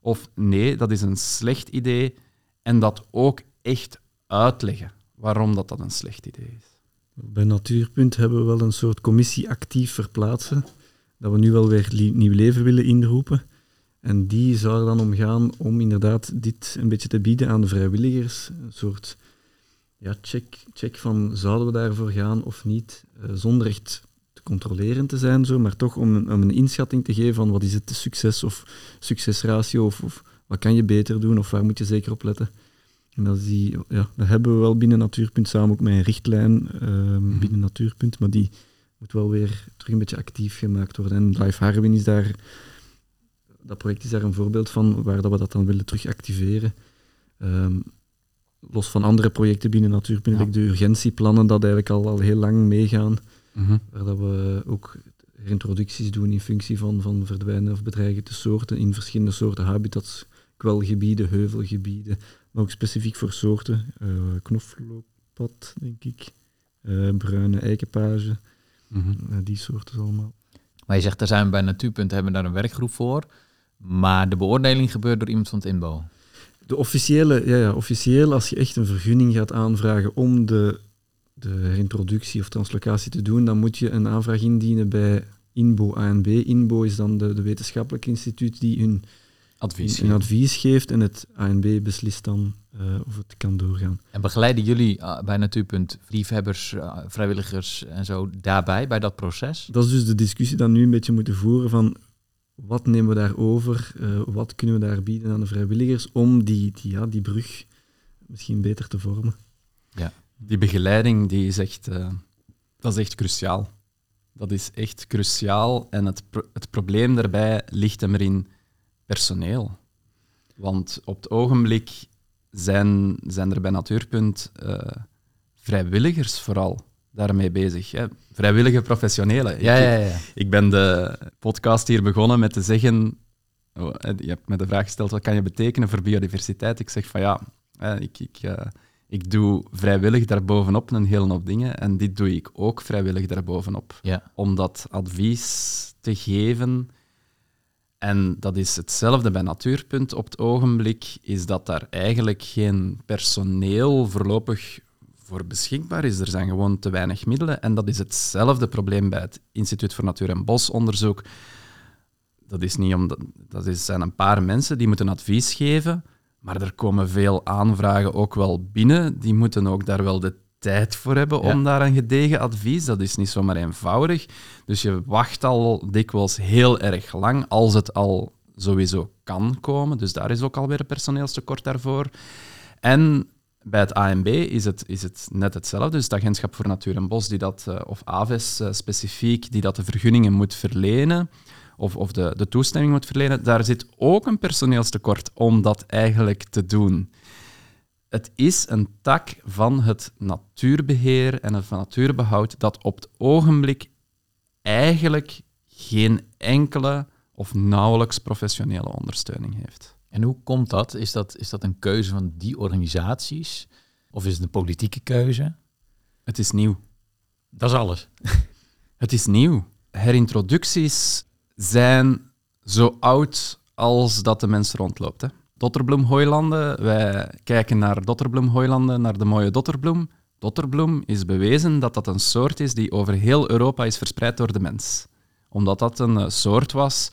Of nee, dat is een slecht idee en dat ook echt uitleggen waarom dat, dat een slecht idee is. Bij Natuurpunt hebben we wel een soort commissie actief verplaatsen, dat we nu wel weer nieuw leven willen inroepen. En die zou er dan om gaan om inderdaad dit een beetje te bieden aan de vrijwilligers. Een soort ja, check, check van zouden we daarvoor gaan of niet, uh, zonder echt te controleren te zijn, zo, maar toch om een, om een inschatting te geven van wat is het succes of succesratio of, of wat kan je beter doen of waar moet je zeker op letten. En dat, die, ja, dat hebben we wel binnen Natuurpunt samen ook met een richtlijn uh, binnen Natuurpunt, maar die moet wel weer terug een beetje actief gemaakt worden. En Live Harwin is daar, dat project is daar een voorbeeld van waar dat we dat dan willen terug activeren. Um, los van andere projecten binnen Natuurpunt, ja. de urgentieplannen, dat eigenlijk al, al heel lang meegaan, Mhm. waar dat we ook introducties doen in functie van, van verdwijnen of bedreigde soorten in verschillende soorten habitats, kwelgebieden, heuvelgebieden, maar ook specifiek voor soorten. eh knoflookpad, denk ik, eh, bruine eikenpage, Mhm. eh, die soorten allemaal. Maar je zegt, daar zijn we bij Natuurpunt, hebben we daar een werkgroep voor. Maar de beoordeling gebeurt door iemand van het inbouw. De officiële, ja, ja, officieel, als je echt een vergunning gaat aanvragen om de, de herintroductie of translocatie te doen, dan moet je een aanvraag indienen bij INBO ANB. INBO is dan de, de wetenschappelijk instituut die hun, Advies. hun advies geeft en het ANB beslist dan eh, of het kan doorgaan. En begeleiden jullie uh, bij Natuurpunt liefhebbers, uh, vrijwilligers en zo daarbij, bij dat proces? Dat is dus de discussie die we nu een beetje moeten voeren van wat nemen we daar over, uh, wat kunnen we daar bieden aan de vrijwilligers om die, die, ja, die brug misschien beter te vormen. Ja. Die begeleiding die is echt, uh, dat is echt cruciaal. Dat is echt cruciaal en het, het probleem daarbij ligt hem erin personeel. Want op het ogenblik zijn, zijn er bij Natuurpunt uh, vrijwilligers vooral daarmee bezig. Hè. Vrijwillige professionelen. Ja, ja, ja. Ik ben de podcast hier begonnen met te zeggen... Oh, je hebt me de vraag gesteld, wat kan je betekenen voor biodiversiteit? Ik zeg van ja, ik, ik, uh, ik doe vrijwillig daarbovenop een hele hoop dingen en dit doe ik ook vrijwillig daarbovenop. Ja. Om dat advies te geven... En dat is hetzelfde bij Natuurpunt op het ogenblik, is dat daar eigenlijk geen personeel voorlopig voor beschikbaar is. Er zijn gewoon te weinig middelen. En dat is hetzelfde probleem bij het Instituut voor Natuur- en Bosonderzoek. Dat, is niet omdat, dat is, zijn een paar mensen die moeten advies geven, maar er komen veel aanvragen ook wel binnen. Die moeten ook daar wel de tijd voor hebben Ja. om daar een gedegen advies. Dat is niet zomaar eenvoudig. Dus je wacht al dikwijls heel erg lang, als het al sowieso kan komen. Dus daar is ook alweer een personeelstekort daarvoor. En bij het ANB is het, is het net hetzelfde. Dus het Agentschap voor Natuur en Bos, die dat, uh, of AVES uh, specifiek, die dat de vergunningen moet verlenen, of, of de, de toestemming moet verlenen, daar zit ook een personeelstekort om dat eigenlijk te doen. Het is een tak van het natuurbeheer en het natuurbehoud dat op het ogenblik eigenlijk geen enkele of nauwelijks professionele ondersteuning heeft. En hoe komt dat? Is, dat? is dat een keuze van die organisaties? Of is het een politieke keuze? Het is nieuw. Dat is alles. Het is nieuw. Herintroducties zijn zo oud als dat de mens rondloopt. Hè. Dotterbloemhooilanden, wij kijken naar dotterbloemhooilanden, naar de mooie dotterbloem. Dotterbloem is bewezen dat dat een soort is die over heel Europa is verspreid door de mens. Omdat dat een uh, soort was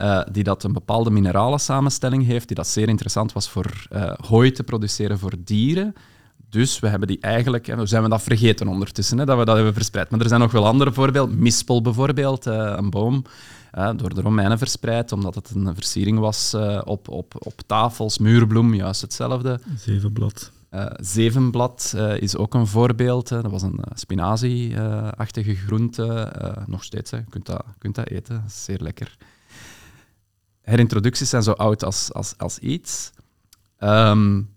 uh, die dat een bepaalde minerale samenstelling heeft, die dat zeer interessant was voor uh, hooi te produceren voor dieren. Dus we hebben die eigenlijk, hè, we zijn we dat vergeten ondertussen, hè, dat we dat hebben verspreid. Maar er zijn nog wel andere voorbeelden. Mispel bijvoorbeeld, uh, een boom, door de Romeinen verspreid, omdat het een versiering was op, op, op tafels. Muurbloem, juist hetzelfde. Zevenblad. Uh, zevenblad uh, is ook een voorbeeld. Dat was een spinazie-achtige groente. nog steeds, hè. Je kunt dat, kunt dat eten. Dat is zeer lekker. Herintroducties zijn zo oud als, als, als iets. Um,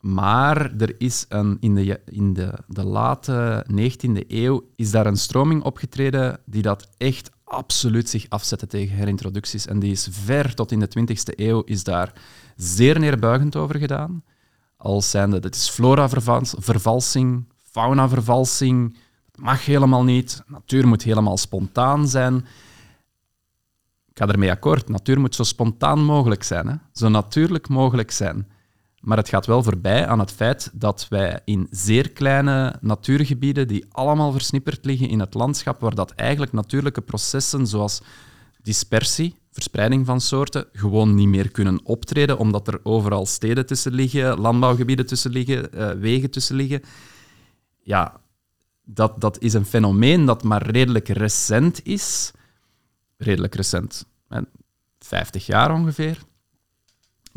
Maar er is een, in, de, in de, de late 19e eeuw is daar een stroming opgetreden die dat echt absoluut zich afzette tegen herintroducties. En die is ver tot in de 20e eeuw is daar zeer neerbuigend over gedaan. Als zijnde, dit is flora-vervalsing, fauna-vervalsing, het mag helemaal niet, natuur moet helemaal spontaan zijn. Ik ga ermee akkoord, natuur moet zo spontaan mogelijk zijn, hè? zo natuurlijk mogelijk zijn. Maar het gaat wel voorbij aan het feit dat wij in zeer kleine natuurgebieden, die allemaal versnipperd liggen in het landschap, waar dat eigenlijk natuurlijke processen zoals dispersie, verspreiding van soorten, gewoon niet meer kunnen optreden, omdat er overal steden tussen liggen, landbouwgebieden tussen liggen, eh, wegen tussen liggen. Ja, dat, dat is een fenomeen dat maar redelijk recent is. Redelijk recent, hè, 50 jaar ongeveer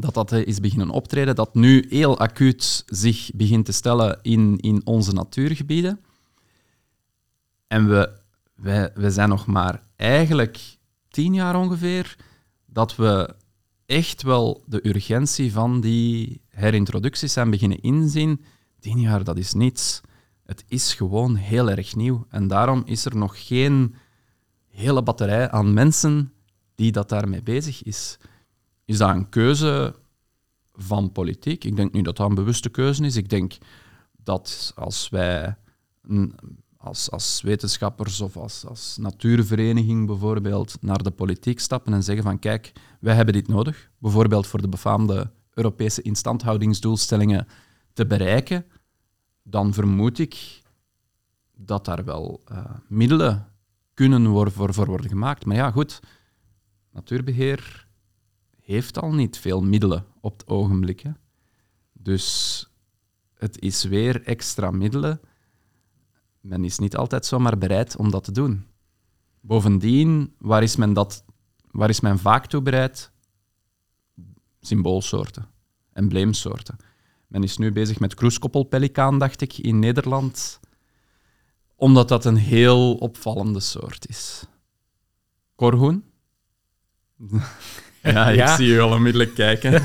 dat dat eh, is beginnen optreden, dat nu heel acuut zich begint te stellen in, in onze natuurgebieden. En we, wij, we zijn nog maar eigenlijk tien jaar ongeveer dat we echt wel de urgentie van die herintroducties zijn beginnen inzien. Tien jaar, dat is niets. Het is gewoon heel erg nieuw. En daarom is er nog geen hele batterij aan mensen die dat daarmee bezig is. Is dat een keuze van politiek? Ik denk niet dat dat een bewuste keuze is. Ik denk dat als wij als, als wetenschappers of als, als natuurvereniging bijvoorbeeld naar de politiek stappen en zeggen van kijk, wij hebben dit nodig, bijvoorbeeld voor de befaamde Europese instandhoudingsdoelstellingen te bereiken, dan vermoed ik dat daar wel eh, middelen kunnen voor, voor worden gemaakt. Maar ja, goed, natuurbeheer heeft al niet veel middelen op het ogenblik. Hè. Dus het is weer extra middelen. Men is niet altijd zomaar bereid om dat te doen. Bovendien, waar is men, dat, waar is men vaak toe bereid? Symboolsoorten, embleemsoorten. Men is nu bezig met kroeskoppelpelikaan, dacht ik, in Nederland, omdat dat een heel opvallende soort is. Korhoen? Ja, ik Ja. zie je al onmiddellijk kijken.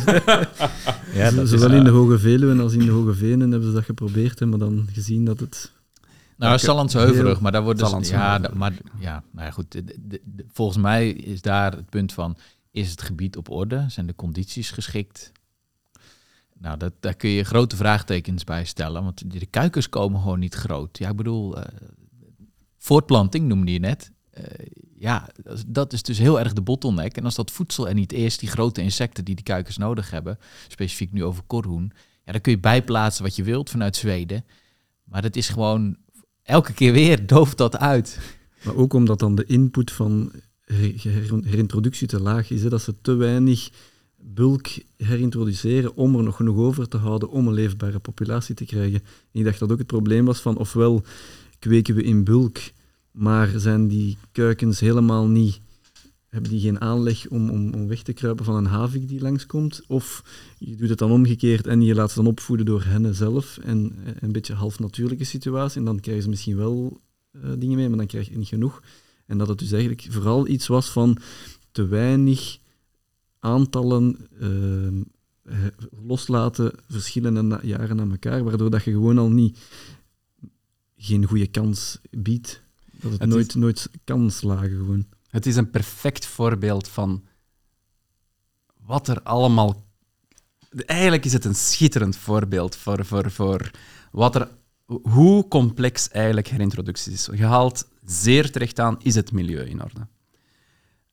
Ja, dat Zowel eh, in de Hoge Veluwe als in de Hoge Venen hebben ze dat geprobeerd, maar dan gezien dat het... Nou, Sallandse Heuvelrug, maar daar wordt dus, ja, maar ja, nou ja, goed. de- de- de- volgens mij is daar het punt van: is het gebied op orde? Zijn de condities geschikt? Nou, dat, daar kun je grote vraagtekens bij stellen, want de kuikens komen gewoon niet groot. Ja, ik bedoel, eh, voortplanting noemde je net. Eh, ja, dat is- dus heel erg de bottleneck. En als dat voedsel er niet is, die grote insecten die die kuikens nodig hebben, specifiek nu over korhoen, ja, dan kun je bijplaatsen wat je wilt vanuit Zweden. Maar dat is gewoon elke keer weer dooft dat uit. Maar ook omdat dan de input van her- her- herintroductie te laag is. Hè, dat ze te weinig bulk herintroduceren om er nog genoeg over te houden om een leefbare populatie te krijgen. En ik dacht dat ook het probleem was van ofwel kweken we in bulk, maar zijn die kuikens helemaal niet, hebben die geen aanleg om, om, weg te kruipen van een havik die langskomt, of je doet het dan omgekeerd en je laat ze dan opvoeden door hen zelf en eh, een beetje half natuurlijke situatie en dan krijgen ze misschien wel eh, dingen mee, maar dan krijg je niet genoeg. En dat het dus eigenlijk vooral iets was van te weinig aantallen eh, loslaten verschillende jaren aan elkaar, waardoor dat je gewoon al niet geen goede kans biedt. Dat het, Het is- nooit, nooit kan slagen gewoon. Het is een perfect voorbeeld van wat er allemaal. Eigenlijk is het een schitterend voorbeeld voor, voor, voor wat er, hoe complex eigenlijk herintroductie is. Je haalt zeer terecht aan: is het milieu in orde?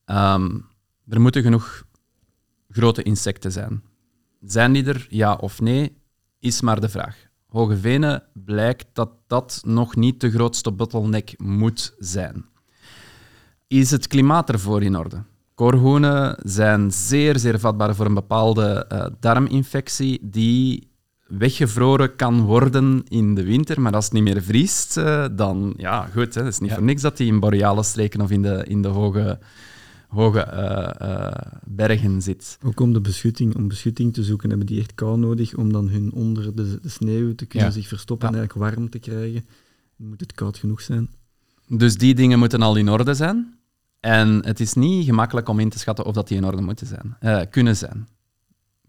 Ehm, er moeten genoeg grote insecten zijn. Zijn die er, ja of nee, is maar de vraag. Hoge Venen blijkt dat dat nog niet de grootste bottleneck moet zijn. Is het klimaat ervoor in orde? Korhoenen zijn zeer, zeer vatbaar voor een bepaalde eh, darminfectie die weggevroren kan worden in de winter, maar als het niet meer vriest, eh, dan ja, goed. Het is niet Ja. voor niks dat die in boreale streken of in de, in de hoge, hoge eh, eh, bergen zit. Ook om de beschutting, om beschutting te zoeken, hebben die echt kou nodig om dan hun onder de, de sneeuw te kunnen Ja. zich verstoppen Ja. en eigenlijk warm te krijgen. Dan moet het koud genoeg zijn. Dus die dingen moeten al in orde zijn. En het is niet gemakkelijk om in te schatten of dat die in orde moeten zijn, eh, kunnen zijn.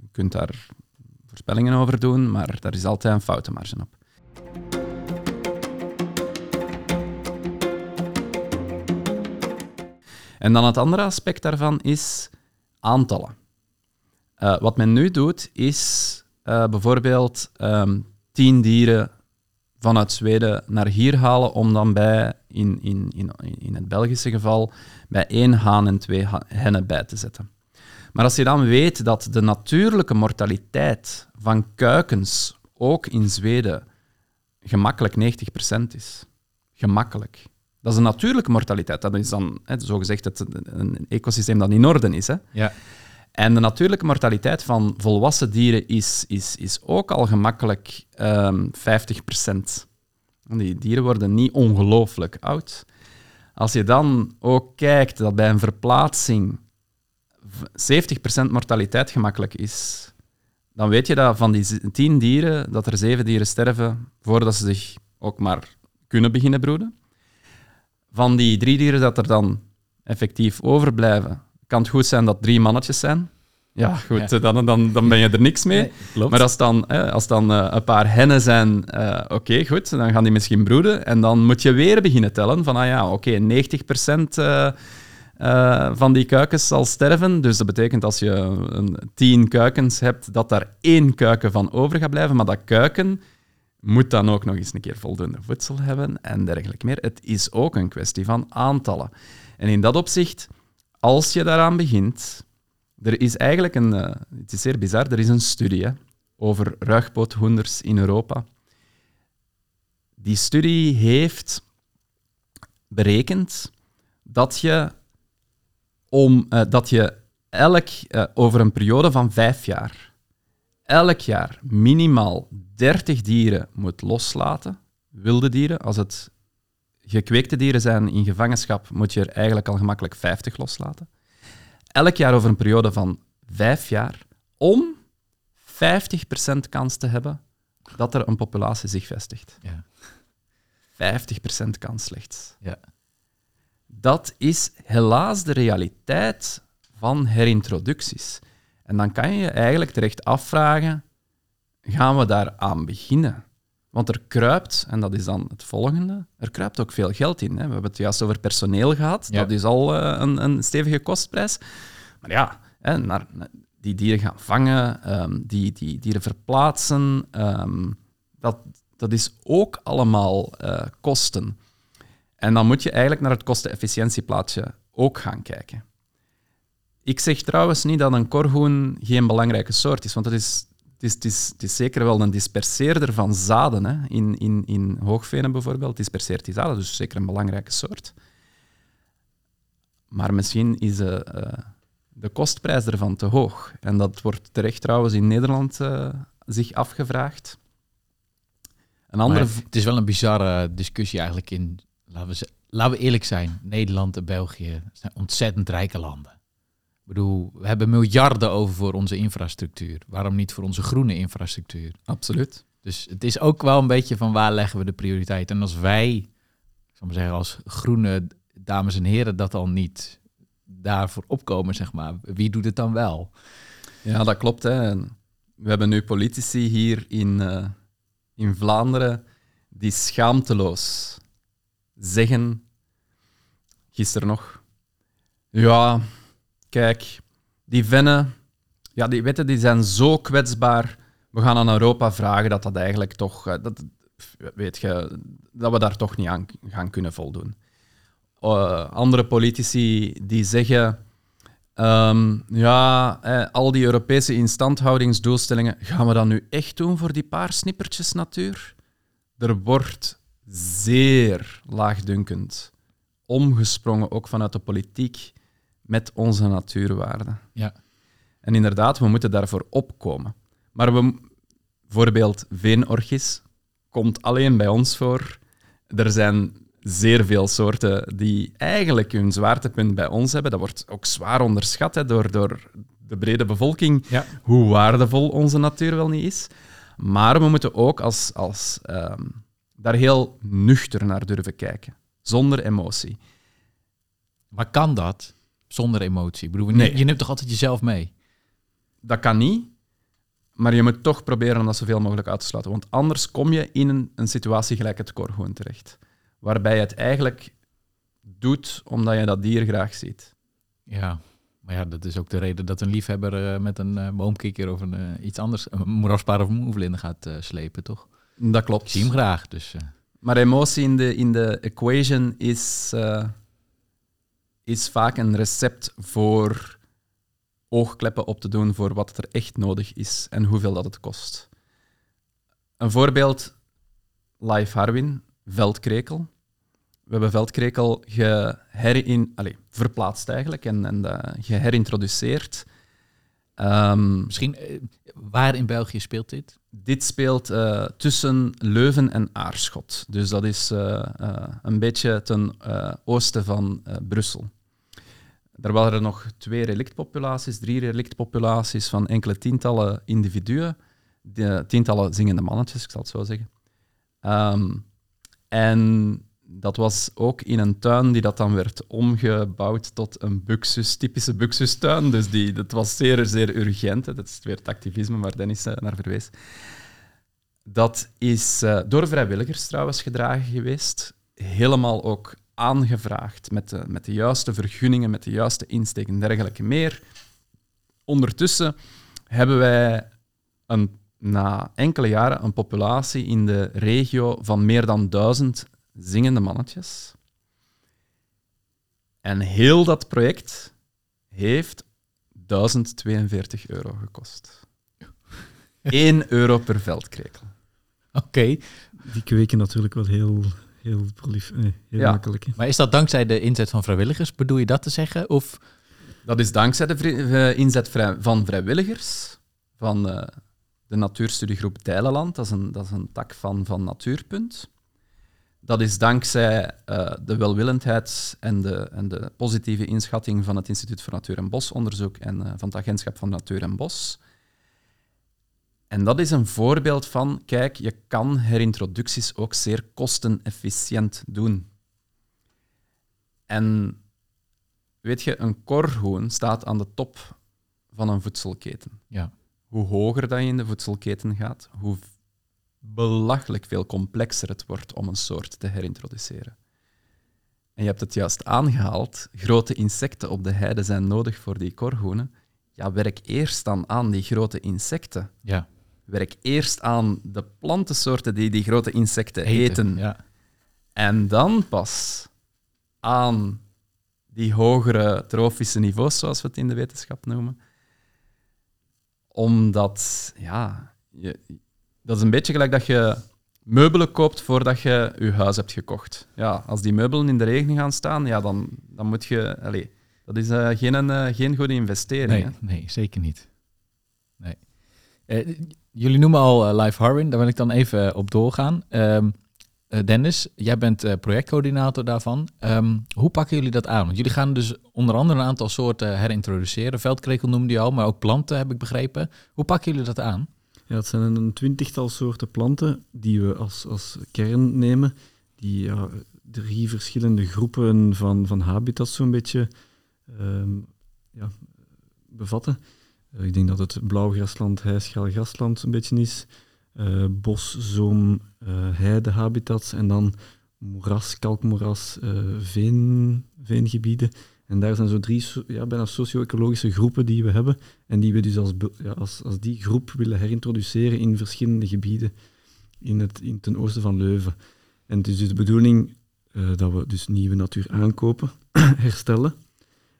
Je kunt daar voorspellingen over doen, maar daar is altijd een foutenmarge op. En dan het andere aspect daarvan is aantallen. Uh, wat men nu doet, is uh, bijvoorbeeld um, tien dieren vanuit Zweden naar hier halen om dan bij, in, in, in, in het Belgische geval, bij één haan en twee hennen bij te zetten. Maar als je dan weet dat de natuurlijke mortaliteit van kuikens ook in Zweden gemakkelijk 90% is. Gemakkelijk. Dat is een natuurlijke mortaliteit. Dat is dan hè, zogezegd het, een ecosysteem dat in orde is. Hè. Ja. En de natuurlijke mortaliteit van volwassen dieren is, is, is ook al gemakkelijk um, ehm, 50%. Die dieren worden niet ongelooflijk oud. Als je dan ook kijkt dat bij een verplaatsing 70% mortaliteit gemakkelijk is, dan weet je dat van die 10 dieren, dat er 7 dieren sterven voordat ze zich ook maar kunnen beginnen broeden. Van die drie dieren dat er dan effectief overblijven, kan het goed zijn dat drie mannetjes zijn. Ja, goed, Dan, dan, dan ben je er niks mee. maar als dan, als dan uh, een paar hennen zijn, uh, oké, goed, dan gaan die misschien broeden. En dan moet je weer beginnen tellen van, ah ja, oké, 90% uh, van die kuikens zal sterven. Dus dat betekent als je een, 10 kuikens hebt, dat daar één kuiken van over gaat blijven. Maar dat kuiken moet dan ook nog eens een keer voldoende voedsel hebben en dergelijke meer. Het is ook een kwestie van aantallen. En in dat opzicht, als je daaraan begint, er is eigenlijk een, uh, het is zeer bizar, er is een studie over ruigpoothoenders in Europa. Die studie heeft berekend dat je, om, uh, dat je elk, uh, over een periode van vijf jaar, elk jaar minimaal 30 dieren moet loslaten, wilde dieren. Als het gekweekte dieren zijn in gevangenschap, moet je er eigenlijk al gemakkelijk 50 loslaten. Elk jaar over een periode van vijf jaar, om 50% kans te hebben dat er een populatie zich vestigt. Ja. 50% kans slechts. Ja. Dat is helaas de realiteit van herintroducties. En dan kan je je eigenlijk terecht afvragen, gaan we daar aan beginnen? Want er kruipt, en dat is dan het volgende, er kruipt ook veel geld in. Hè. We hebben het juist over personeel gehad. Dat is al uh, een, een, stevige kostprijs. Maar ja, hè, naar, die dieren gaan vangen, um, die, die dieren verplaatsen, um, dat, dat is ook allemaal uh, kosten. En dan moet je eigenlijk naar het kostenefficiëntieplaatje ook gaan kijken. Ik zeg trouwens niet dat een korhoen geen belangrijke soort is, want het is, het is, het is, het is zeker wel een disperseerder van zaden. Hè. In, in, in hoogvenen bijvoorbeeld disperseert die zaden, dus zeker een belangrijke soort. Maar misschien is uh, de kostprijs ervan te hoog. En dat wordt terecht trouwens in Nederland uh, zich afgevraagd. Een andere... het is wel een bizarre discussie eigenlijk in, laten we, laten we eerlijk zijn, Nederland en België zijn ontzettend rijke landen. Ik bedoel, we hebben miljarden over voor onze infrastructuur. Waarom niet voor onze groene infrastructuur? Absoluut. Dus het is ook wel een beetje van waar leggen we de prioriteit. En als wij, ik zal maar zeggen, als groene dames en heren dat al niet daarvoor opkomen, zeg maar, wie doet het dan wel? Ja, dat klopt. Hè. We hebben nu politici hier in, uh, in Vlaanderen die schaamteloos zeggen, gisteren nog, ja, kijk, die vennen, ja, die wetten die zijn zo kwetsbaar. We gaan aan Europa vragen dat dat eigenlijk toch, eh, dat, weet je, dat we daar toch niet aan gaan kunnen voldoen. Uh, andere politici die zeggen, um, ja, eh, al die Europese instandhoudingsdoelstellingen, gaan we dat nu echt doen voor die paar snippertjes natuur? Er wordt zeer laagdunkend omgesprongen, ook vanuit de politiek, met onze natuurwaarden. Ja. En inderdaad, we moeten daarvoor opkomen. Maar we, bijvoorbeeld veenorchis komt alleen bij ons voor. Er zijn zeer veel soorten die eigenlijk hun zwaartepunt bij ons hebben. Dat wordt ook zwaar onderschat hè, door, door de brede bevolking, ja. hoe waardevol onze natuur wel niet is. Maar we moeten ook als, als, um, daar heel nuchter naar durven kijken, zonder emotie. Maar kan dat? Zonder emotie. Ik bedoel, nee. je neemt toch altijd jezelf mee? Dat kan niet. Maar je moet toch proberen om dat zoveel mogelijk uit te sluiten. Want anders kom je in een, een situatie gelijk het korhoen terecht. Waarbij je het eigenlijk doet omdat je dat dier graag ziet. Ja, maar ja, dat is ook de reden dat een liefhebber eh, met een uh, boomkikker of een, uh, iets anders, een moeraspaar of een moevlinder gaat slepen, toch? Dat klopt. Ik zie hem graag, dus... Maar emotie in de, in de equation is, is vaak een recept voor oogkleppen op te doen voor wat er echt nodig is en hoeveel dat het kost. Een voorbeeld, Live Harwin, veldkrekel. We hebben veldkrekel geherin, allez, verplaatst eigenlijk en, en uh, geherintroduceerd. Um, Misschien, uh, waar in België speelt dit? Dit speelt uh, tussen Leuven en Aarschot. Dus dat is een beetje ten oosten van Brussel. Er waren er nog twee relictpopulaties, drie relictpopulaties van enkele tientallen individuen. De, tientallen zingende mannetjes, ik zal het zo zeggen. Um, en dat was ook in een tuin die dat dan werd omgebouwd tot een buxus, typische buxustuin. Dus die, dat was zeer, zeer urgent. Dat is weer het activisme waar Dennis uh, naar verwees. Dat is uh, door vrijwilligers trouwens gedragen geweest. Helemaal ook aangevraagd met de, met de juiste vergunningen, met de juiste insteek en dergelijke meer. Ondertussen hebben wij een, na enkele jaren een populatie in de regio van meer dan duizend zingende mannetjes. En heel dat project heeft 1042 euro gekost. 1 euro per veldkrekel. Oké. Die kweken natuurlijk wel heel, heel, prolief, nee, heel ja. makkelijk. Maar is dat dankzij de inzet van vrijwilligers? Bedoel je dat te zeggen? Of? Dat is dankzij de uh, inzet van vrijwilligers, van uh, de natuurstudiegroep Dijlenland. Dat is een, dat is een tak van, van Natuurpunt. Dat is dankzij uh, de welwillendheid en de, en de positieve inschatting van het Instituut voor Natuur- en Bosonderzoek en uh, van het Agentschap van Natuur en Bos. En dat is een voorbeeld van, kijk, je kan herintroducties ook zeer kostenefficiënt doen. En weet je, een korhoen staat aan de top van een voedselketen. Ja. Hoe hoger dat je in de voedselketen gaat, hoe belachelijk veel complexer het wordt om een soort te herintroduceren. En je hebt het juist aangehaald, grote insecten op de heide zijn nodig voor die korhoenen. Ja, werk eerst dan aan die grote insecten. Ja. Werk eerst aan de plantensoorten die die grote insecten eten. eten. Ja. En dan pas aan die hogere trofische niveaus, zoals we het in de wetenschap noemen. Omdat, ja, je, dat is een beetje gelijk dat je meubelen koopt voordat je je huis hebt gekocht. Ja, als die meubelen in de regen gaan staan, ja, dan, dan moet je... Allez, dat is uh, geen, uh, geen goede investering. Nee, hè? nee zeker niet. Nee. Uh, jullie noemen al Live Harwin, daar wil ik dan even op doorgaan. Um, Dennis, jij bent projectcoördinator daarvan. Um, hoe pakken jullie dat aan? Want jullie gaan dus onder andere een aantal soorten herintroduceren. Veldkrekel noemde je al, maar ook planten heb ik begrepen. Hoe pakken jullie dat aan? Ja, het zijn een twintigtal soorten planten die we als, als kern nemen, die ja, drie verschillende groepen van, van habitats zo'n beetje um, ja, bevatten. Uh, ik denk dat het blauwgrasland, hijschaal grasland een beetje is, uh, bos, zoom, uh, heidehabitats en dan moeras, kalkmoeras, veen, veengebieden. En daar zijn zo drie ja, bijna socio-ecologische groepen die we hebben en die we dus als, ja, als, als die groep willen herintroduceren in verschillende gebieden in het, in ten oosten van Leuven. En het is dus de bedoeling uh, dat we dus nieuwe natuur aankopen, herstellen.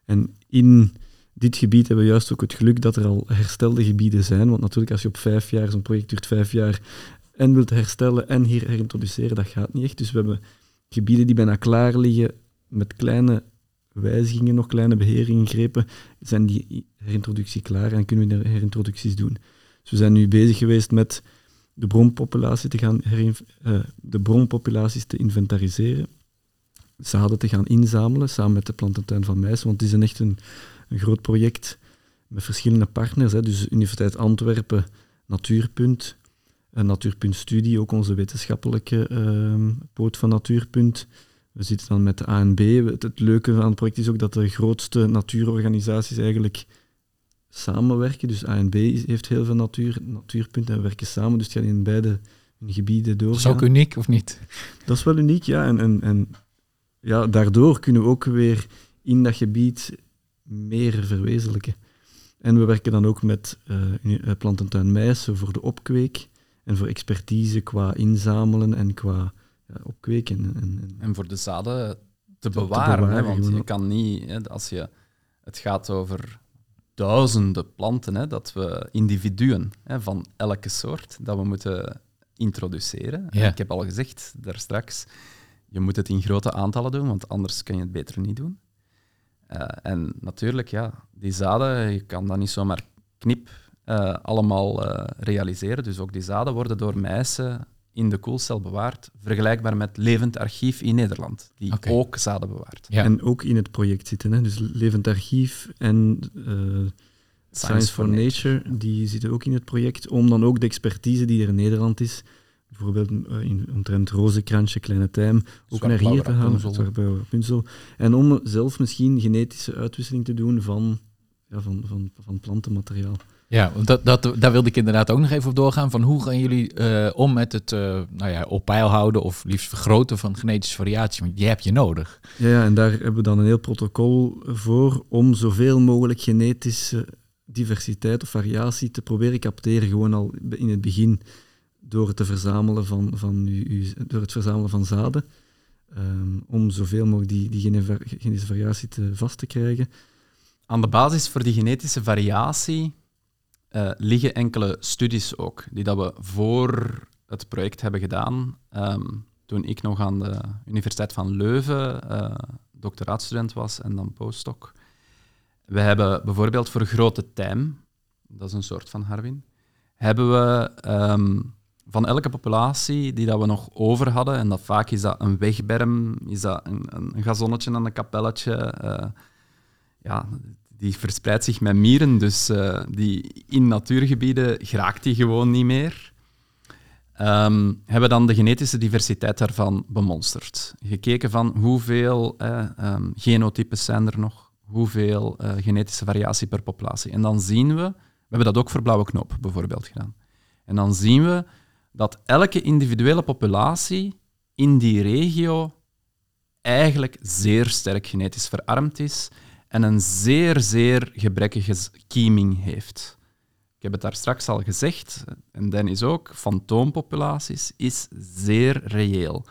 En in dit gebied hebben we juist ook het geluk dat er al herstelde gebieden zijn. Want natuurlijk, als je op vijf jaar, zo'n project duurt vijf jaar, en wilt herstellen en hier herintroduceren, dat gaat niet echt. Dus we hebben gebieden die bijna klaar liggen met kleine wijzigingen, nog kleine beheeringrepen, zijn die herintroductie klaar en kunnen we de herintroducties doen. Dus we zijn nu bezig geweest met de bronpopulatie te gaan uh, de bronpopulaties te inventariseren, zaden te gaan inzamelen samen met de plantentuin van Meijs, want het is echt een, een groot project met verschillende partners, hè, dus Universiteit Antwerpen, Natuurpunt, een Natuurpunt Studie, ook onze wetenschappelijke uh, poot van Natuurpunt, we zitten dan met de ANB. Het, het, leuke van het project is ook dat de grootste natuurorganisaties eigenlijk samenwerken. Dus A en B is- heeft heel veel natuur, natuurpunten en werken samen. Dus het gaat in beide gebieden Dat is ook uniek, of niet? Dat is wel uniek, ja. En, en, en ja, daardoor kunnen we ook weer in dat gebied meer verwezenlijken. En we werken dan ook met eh, uni- eh, plantentuin Meissen voor de opkweek en voor expertise qua inzamelen en qua ja, opkweken. En, en, en- En voor de zaden te, te bewaren. bewaren, hè, want je kan niet, hè, als je, het gaat over duizenden planten, hè, dat we individuen hè, van elke soort, dat we moeten introduceren. Ja. Ik heb al gezegd daar straks, je moet het in grote aantallen doen, want anders kun je het beter niet doen. Eh, en natuurlijk, ja, die zaden, je kan dat niet zomaar knip eh, allemaal eh, realiseren. Dus ook die zaden worden door Meissen in de koelcel bewaard, vergelijkbaar met Levend Archief in Nederland, die ook zaden bewaart. Ja. en ook in het project zitten. Hè. Dus Levend Archief en eh, Science for Nature, die zitten ook in het project, om dan ook de expertise die er in Nederland is, bijvoorbeeld eh, in omtrent rozenkransje, kleine tijm, ook naar hier te rapunzel. En om zelf misschien genetische uitwisseling te doen van, ja, van, van, van plantenmateriaal. Ja, want dat, dat, daar wilde ik inderdaad ook nog even op doorgaan. Van hoe gaan jullie eh, om met het eh, nou ja, op peil houden of liefst vergroten van genetische variatie? Want die heb je nodig. Ja, ja, en daar hebben we dan een heel protocol voor om zoveel mogelijk genetische diversiteit of variatie te proberen capteren, gewoon al in het begin, door het te verzamelen van, van, uw- door het verzamelen van zaden, ehm, om zoveel mogelijk die, die gene- genetische variatie te, vast te krijgen. Aan de basis voor die genetische variatie eh, liggen enkele studies ook, die dat we voor het project hebben gedaan. Ehm, toen ik nog aan de Universiteit van Leuven eh doctoraatstudent was en dan postdoc. We hebben bijvoorbeeld voor grote tijm, dat is een soort van harwin, hebben we ehm, van elke populatie die dat we nog over hadden, en dat vaak is dat een wegberm, is dat een, een gazonnetje aan een kapelletje, eh, ja, die verspreidt zich met mieren, dus eh, die in natuurgebieden geraakt die gewoon niet meer. Ehm, hebben dan de genetische diversiteit daarvan bemonsterd. Gekeken van hoeveel eh, ehm, genotypes zijn er nog, hoeveel eh, genetische variatie per populatie. En dan zien we, we hebben dat ook voor blauwe knoop bijvoorbeeld gedaan. En dan zien we dat elke individuele populatie in die regio eigenlijk zeer sterk genetisch verarmd is en een zeer, zeer gebrekkige kieming heeft. Ik heb het daar straks al gezegd, en Dennis ook, fantoompopulaties is zeer reëel.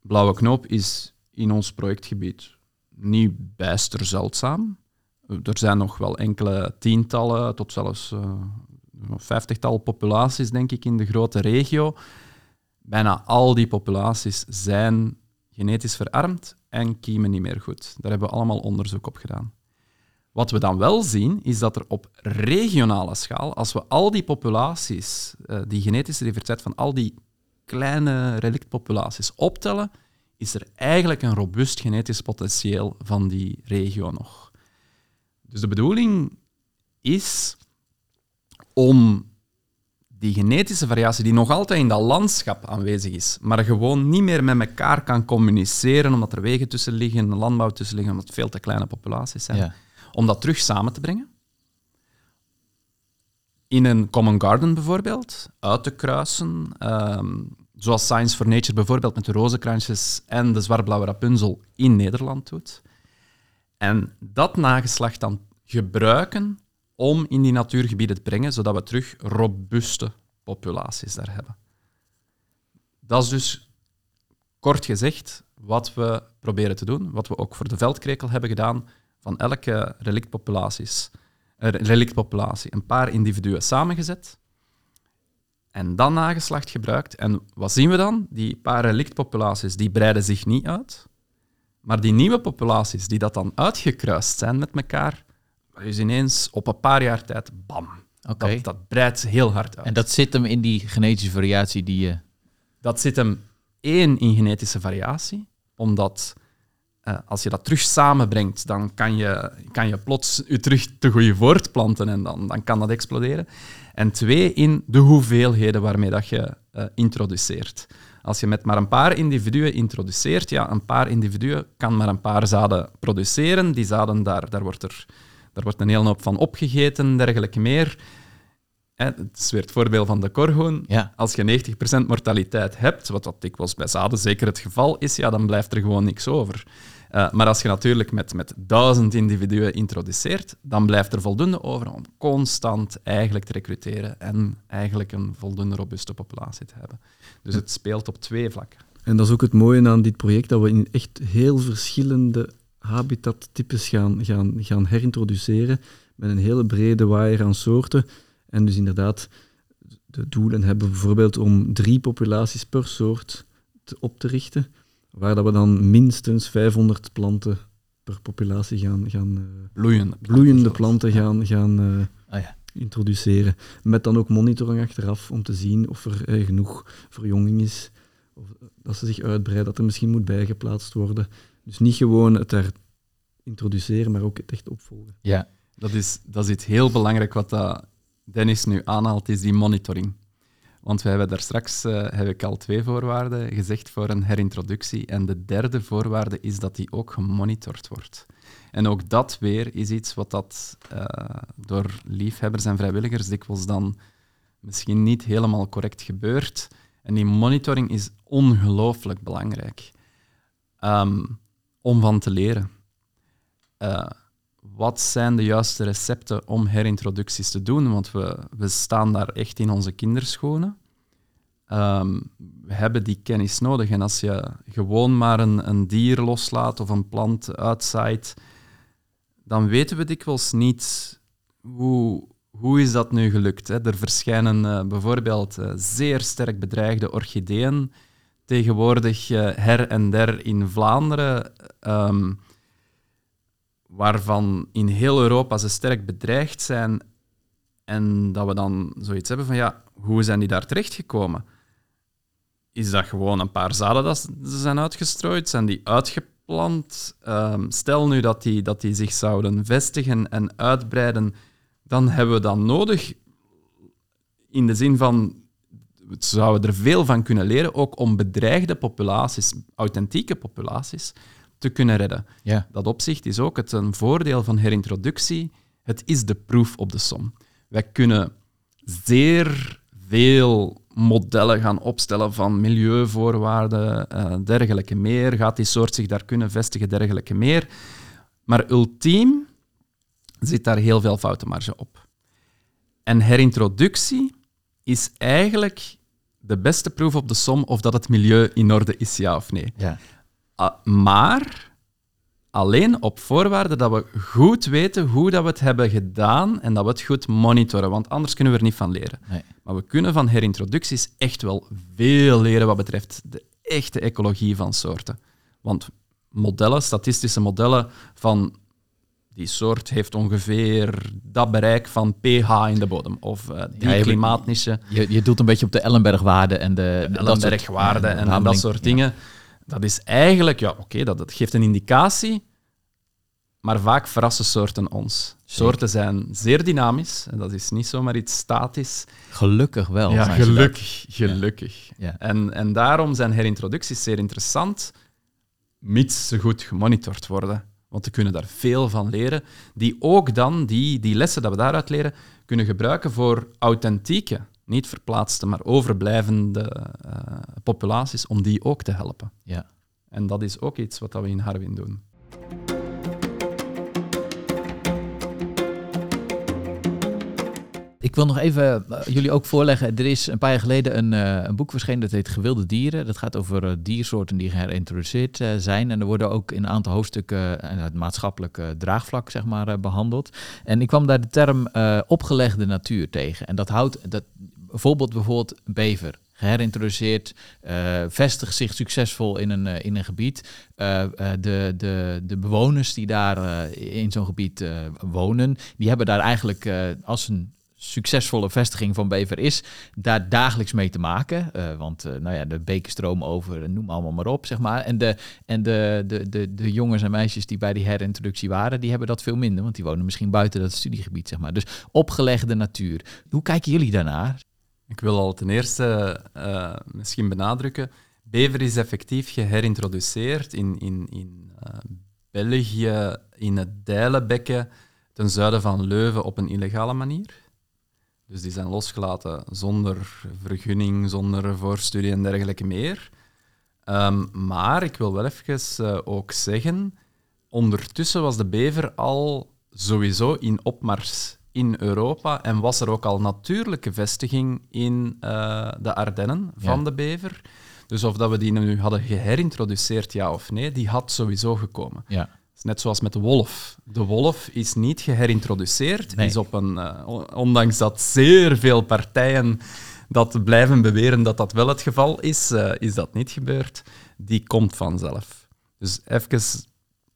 Blauwe knoop is in ons projectgebied niet bijster zeldzaam. Er zijn nog wel enkele tientallen tot zelfs eh, vijftigtal populaties, denk ik, in de grote regio. Bijna al die populaties zijn genetisch verarmd en kiemen niet meer goed. Daar hebben we allemaal onderzoek op gedaan. Wat we dan wel zien, is dat er op regionale schaal, als we al die populaties, eh, die genetische diversiteit van al die kleine relictpopulaties optellen, is er eigenlijk een robuust genetisch potentieel van die regio nog. Dus de bedoeling is om die genetische variatie die nog altijd in dat landschap aanwezig is, maar gewoon niet meer met elkaar kan communiceren omdat er wegen tussen liggen, landbouw tussen liggen, omdat het veel te kleine populaties zijn, Ja. om dat terug samen te brengen. In een common garden bijvoorbeeld, uit te kruisen, ehm, zoals Science for Nature bijvoorbeeld met de rozenkransjes en de zwartblauwe rapunzel in Nederland doet. En dat nageslacht dan gebruiken om in die natuurgebieden te brengen, zodat we terug robuuste populaties daar hebben. Dat is dus kort gezegd wat we proberen te doen, wat we ook voor de veldkrekel hebben gedaan, van elke relictpopulaties, eh, relictpopulatie een paar individuen samengezet en dan nageslacht gebruikt. En wat zien we dan? Die paar relictpopulaties die breiden zich niet uit, maar die nieuwe populaties die dat dan uitgekruist zijn met elkaar, is ineens op een paar jaar tijd, bam, dat, dat breidt heel hard uit. En dat zit hem in die genetische variatie die je... Dat zit hem één in genetische variatie, omdat eh, als je dat terug samenbrengt, dan kan je, kan je plots je terug te goede voortplanten en dan, dan kan dat exploderen. En twee in de hoeveelheden waarmee dat je eh, introduceert. Als je met maar een paar individuen introduceert, ja, een paar individuen kan maar een paar zaden produceren. Die zaden, daar, daar wordt er Daar wordt een hele hoop van opgegeten, dergelijke meer. Het is weer het voorbeeld van de korhoen. Ja. Als je 90% mortaliteit hebt, wat dat dikwijls bij zaden zeker het geval is, ja, dan blijft er gewoon niks over. Eh, maar als je natuurlijk met, met duizend individuen introduceert, dan blijft er voldoende over om constant eigenlijk te recruteren en eigenlijk een voldoende robuuste populatie te hebben. Dus het speelt op twee vlakken. En dat is ook het mooie aan dit project, dat we in echt heel verschillende habitattypes gaan, gaan, gaan herintroduceren, met een hele brede waaier aan soorten. En dus inderdaad, de doelen hebben bijvoorbeeld om drie populaties per soort te, op te richten, waar dat we dan minstens 500 planten per populatie gaan, gaan eh, Bloeiende, bloeiende zelfs. planten gaan, gaan eh, Oh ja. introduceren. Met dan ook monitoring achteraf om te zien of er eh, genoeg verjonging is, of dat ze zich uitbreiden, dat er misschien moet bijgeplaatst worden. Dus niet gewoon het daar introduceren, maar ook het echt opvolgen. Ja. Dat is, dat is iets heel belangrijk wat dat Dennis nu aanhaalt, is die monitoring. Want we hebben daar straks eh, heb ik al twee voorwaarden gezegd voor een herintroductie. En de derde voorwaarde is dat die ook gemonitord wordt. En ook dat weer is iets wat dat, eh, door liefhebbers en vrijwilligers dikwijls dan misschien niet helemaal correct gebeurt. En die monitoring is ongelooflijk belangrijk Ehm, om van te leren. Eh, wat zijn de juiste recepten om herintroducties te doen? Want we, we staan daar echt in onze kinderschoenen. Ehm, we hebben die kennis nodig. En als je gewoon maar een, een dier loslaat of een plant uitzaait, dan weten we dikwijls niet hoe, hoe is dat nu gelukt. Hè? Er verschijnen eh, bijvoorbeeld eh, zeer sterk bedreigde orchideeën tegenwoordig eh, her en der in Vlaanderen. ehm, waarvan in heel Europa ze sterk bedreigd zijn en dat we dan zoiets hebben van ja, hoe zijn die daar terechtgekomen? Is dat gewoon een paar zaden dat ze zijn uitgestrooid? Zijn die uitgeplant? Ehm, stel nu dat die, dat die zich zouden vestigen en uitbreiden, dan hebben we dat nodig in de zin van zouden er veel van kunnen leren, ook om bedreigde populaties, authentieke populaties, te kunnen redden Ja. dat opzicht is ook het een voordeel van herintroductie. Het is de proef op de som. Wij kunnen zeer veel modellen gaan opstellen van milieuvoorwaarden, eh, dergelijke meer. Gaat die soort zich daar kunnen vestigen, dergelijke meer. Maar ultiem zit daar heel veel foutenmarge op. En herintroductie is eigenlijk de beste proef op de som of dat het milieu in orde is, ja of nee. Ja. Ah, maar alleen op voorwaarde dat we goed weten hoe dat we het hebben gedaan en dat we het goed monitoren, want anders kunnen we er niet van leren. Nee. Maar we kunnen van herintroducties echt wel veel leren wat betreft de echte ecologie van soorten. Want modellen, statistische modellen van die soort heeft ongeveer dat bereik van pH in de bodem of eh, die Ja, je- klimaatnische Je, je doet een beetje op de Ellenbergwaarde en de, de dat soort- Ellenbergwaarde ja, en, en dat soort ja. dingen. Dat is eigenlijk, ja, oké, dat, dat geeft een indicatie, maar vaak verrassen soorten ons. Soorten zijn zeer dynamisch, en dat is niet zomaar iets statisch. Gelukkig wel. ja, gelukkig, gelukkig. Ja. En, en daarom zijn herintroducties zeer interessant, mits ze goed gemonitord worden. Want we kunnen daar veel van leren, die ook dan, die, die lessen dat we daaruit leren, kunnen gebruiken voor authentieke, niet verplaatste, maar overblijvende eh, populaties, om die ook te helpen. Ja. En dat is ook iets wat we in Harwin doen. Ik wil nog even eh, jullie ook voorleggen. Er is een paar jaar geleden een, eh, een boek verschenen dat heet Gewilde Dieren. Dat gaat over eh, diersoorten die geherintroduceerd eh, zijn. En er worden ook in een aantal hoofdstukken het maatschappelijke draagvlak zeg maar, eh, behandeld. En ik kwam daar de term opgelegde natuur tegen. En dat houdt dat, bijvoorbeeld, bijvoorbeeld bever. Geherintroduceerd, eh, vestigt zich succesvol in een, in een gebied. De, de, de bewoners die daar in zo'n gebied wonen, die hebben daar eigenlijk als een succesvolle vestiging van bever is, daar dagelijks mee te maken. Eh, want eh, nou ja, de beken stromen over, noem allemaal maar op, zeg maar. En, de, en de, de, de, de jongens en meisjes die bij die herintroductie waren, die hebben dat veel minder, want die wonen misschien buiten dat studiegebied, zeg maar. Dus opgelegde natuur. Hoe kijken jullie daarnaar? Ik wil al ten eerste eh, misschien benadrukken, bever is effectief geherintroduceerd in, in, in eh, België, in het Dijlenbekken, ten zuiden van Leuven op een illegale manier. Dus die zijn losgelaten zonder vergunning, zonder voorstudie en dergelijke meer. Ehm, maar ik wil wel even uh, ook zeggen, ondertussen was de bever al sowieso in opmars in Europa en was er ook al natuurlijke vestiging in uh, de Ardennen van Ja. de bever. Dus of dat we die nu hadden geherintroduceerd, ja of nee, die had sowieso gekomen. Ja. Net zoals met de wolf. De wolf is niet geherintroduceerd. Nee. Is op een, eh, on- ondanks dat zeer veel partijen dat blijven beweren dat dat wel het geval is, eh, is dat niet gebeurd. Die komt vanzelf. Dus even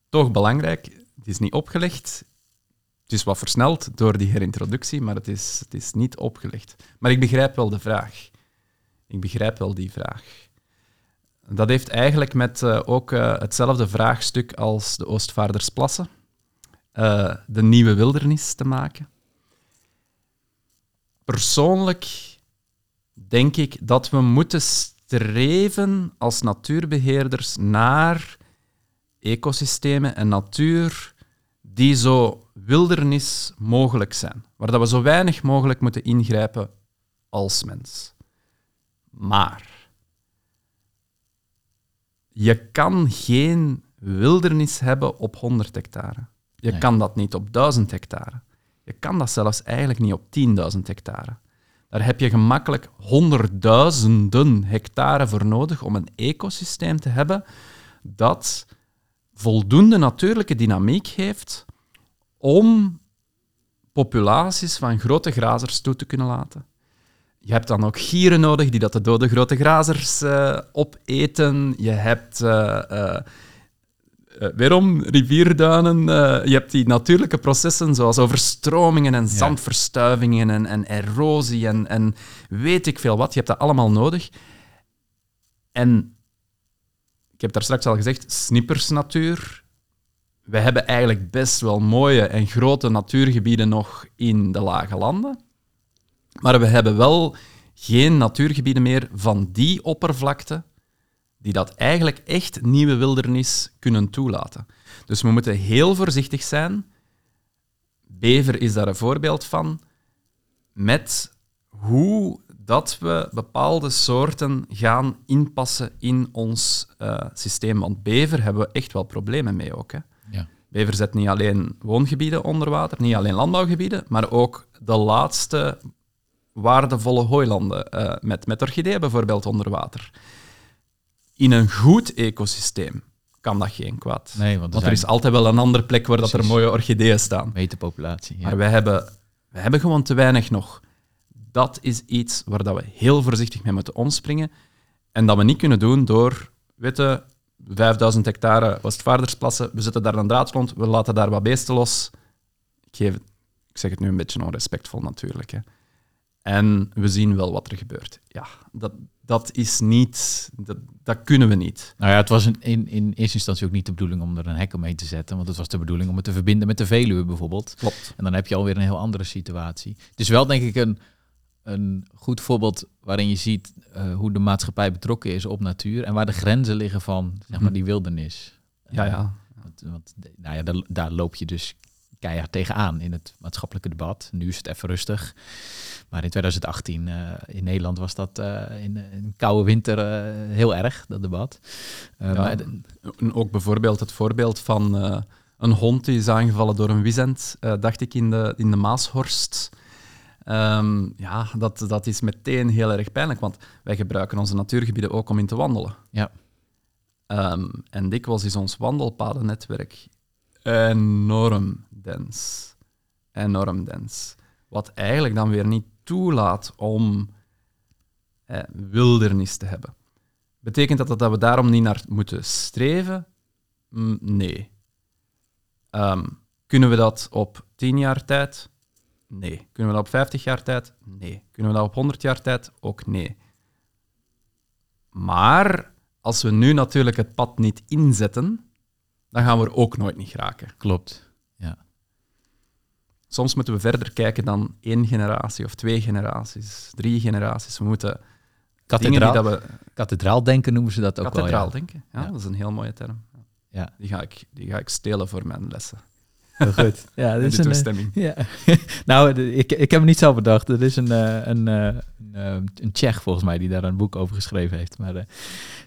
toch belangrijk, het is niet opgelegd. Het is wat versneld door die herintroductie, maar het is, het is niet opgelegd. Maar ik begrijp wel de vraag. Ik begrijp wel die vraag. Dat heeft eigenlijk met eh, ook eh, hetzelfde vraagstuk als de Oostvaardersplassen, eh, de nieuwe wildernis te maken. Persoonlijk denk ik dat we moeten streven als natuurbeheerders naar ecosystemen en natuur die zo wildernis mogelijk zijn, waar dat we zo weinig mogelijk moeten ingrijpen als mens. Maar je kan geen wildernis hebben op 100 hectare. Je Nee. kan dat niet op 1000 hectare. Je kan dat zelfs eigenlijk niet op 10.000 hectare. Daar heb je gemakkelijk honderdduizenden hectare voor nodig om een ecosysteem te hebben dat voldoende natuurlijke dynamiek heeft om populaties van grote grazers toe te kunnen laten. Je hebt dan ook gieren nodig die dat de dode grote grazers eh, opeten. Je hebt eh, eh, weerom rivierduinen. je hebt die natuurlijke processen zoals overstromingen en zandverstuivingen en, en erosie en, en weet ik veel wat. Je hebt dat allemaal nodig. En ik heb daar straks al gezegd, snippersnatuur. We hebben eigenlijk best wel mooie en grote natuurgebieden nog in de lage landen. Maar we hebben wel geen natuurgebieden meer van die oppervlakte die dat eigenlijk echt nieuwe wildernis kunnen toelaten. Dus we moeten heel voorzichtig zijn. Bever is daar een voorbeeld van. Met hoe dat we bepaalde soorten gaan inpassen in ons eh, systeem. Want bever hebben we echt wel problemen mee ook. Hè. Ja. Bever zet niet alleen woongebieden onder water, niet alleen landbouwgebieden, maar ook de laatste waardevolle hooilanden, eh, met, met orchideeën bijvoorbeeld onder water. In een goed ecosysteem kan dat geen kwaad. Nee, want er, Want er is altijd wel een andere plek waar dat er mooie orchideeën staan. meterpopulatie. Ja. Maar wij hebben, wij hebben gewoon te weinig nog. Dat is iets waar dat we heel voorzichtig mee moeten omspringen. En dat we niet kunnen doen door, weet je, 5000 hectare Westvaardersplassen, we zetten daar een draad rond, we laten daar wat beesten los. Ik, geef, ik zeg het nu een beetje onrespectvol natuurlijk. Hè. En we zien wel wat er gebeurt. Ja, dat, dat is niet... Dat, dat kunnen we niet. Nou ja, het was in, in, in eerste instantie ook niet de bedoeling om er een hek omheen te zetten. Want het was de bedoeling om het te verbinden met de Veluwe bijvoorbeeld. Klopt. En dan heb je alweer een heel andere situatie. Het is wel denk ik een, een goed voorbeeld waarin je ziet eh, hoe de maatschappij betrokken is op natuur. En waar de grenzen liggen van zeg maar, die wildernis. Ja, ja. Want, want nou ja, daar, daar loop je dus keihard tegenaan in het maatschappelijke debat. Nu is het even rustig. Maar in 2018 eh, in Nederland was dat eh, in, een koude winter eh, heel erg, dat debat. Eh, Ja. maar, En ook bijvoorbeeld het voorbeeld van eh, een hond die is aangevallen door een wizend, eh, dacht ik, in de, in de Maashorst. Ehm, ja, dat, dat is meteen heel erg pijnlijk, want wij gebruiken onze natuurgebieden ook om in te wandelen. Ja. Ehm, en dikwijls is ons wandelpadennetwerk enorm dens. Enorm dens. Wat eigenlijk dan weer niet toelaat om eh, wildernis te hebben. Betekent dat dat we daarom niet naar moeten streven? Mm, nee. Ehm, kunnen we dat op 10 jaar tijd? Nee. Kunnen we dat op 50 jaar tijd? Nee. Kunnen we dat op 100 jaar tijd? Ook nee. Maar als we nu natuurlijk het pad niet inzetten, dan gaan we er ook nooit niet geraken. klopt. Soms moeten we verder kijken dan één generatie of twee generaties, drie generaties. We moeten Kathedraal, die dat we kathedraaldenken noemen ze dat ook kathedraal wel. Ja. denken. Ja, Ja. Dat is een heel mooie term. Ja. Die, ga ik, die ga ik stelen voor mijn lessen. Heel goed. Ja, dit de is een, eh, toestemming. Ja. nou, ik, ik heb hem niet zelf bedacht. Er is een, eh, een, eh, een, een Tsjech volgens mij die daar een boek over geschreven heeft. Maar eh,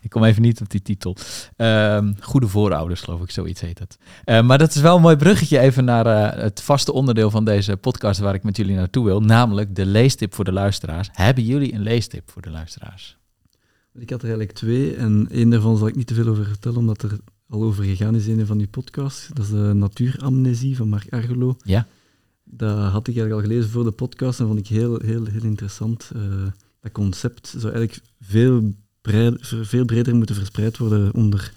ik kom even niet op die titel. Ehm, Goede voorouders, geloof ik, zoiets heet het. Eh, maar dat is wel een mooi bruggetje even naar eh, het vaste onderdeel van deze podcast waar ik met jullie naartoe wil. Namelijk de leestip voor de luisteraars. Hebben jullie een leestip voor de luisteraars? Ik had er eigenlijk twee en één daarvan zal ik niet te veel over vertellen, omdat er al over gegaan is in een van die podcasts. Dat is de Natuuramnesie van Mark Argelo. Ja. Dat had ik eigenlijk al gelezen voor de podcast en vond ik heel, heel, heel interessant. Eh, dat concept zou eigenlijk veel, ver- veel breder moeten verspreid worden onder,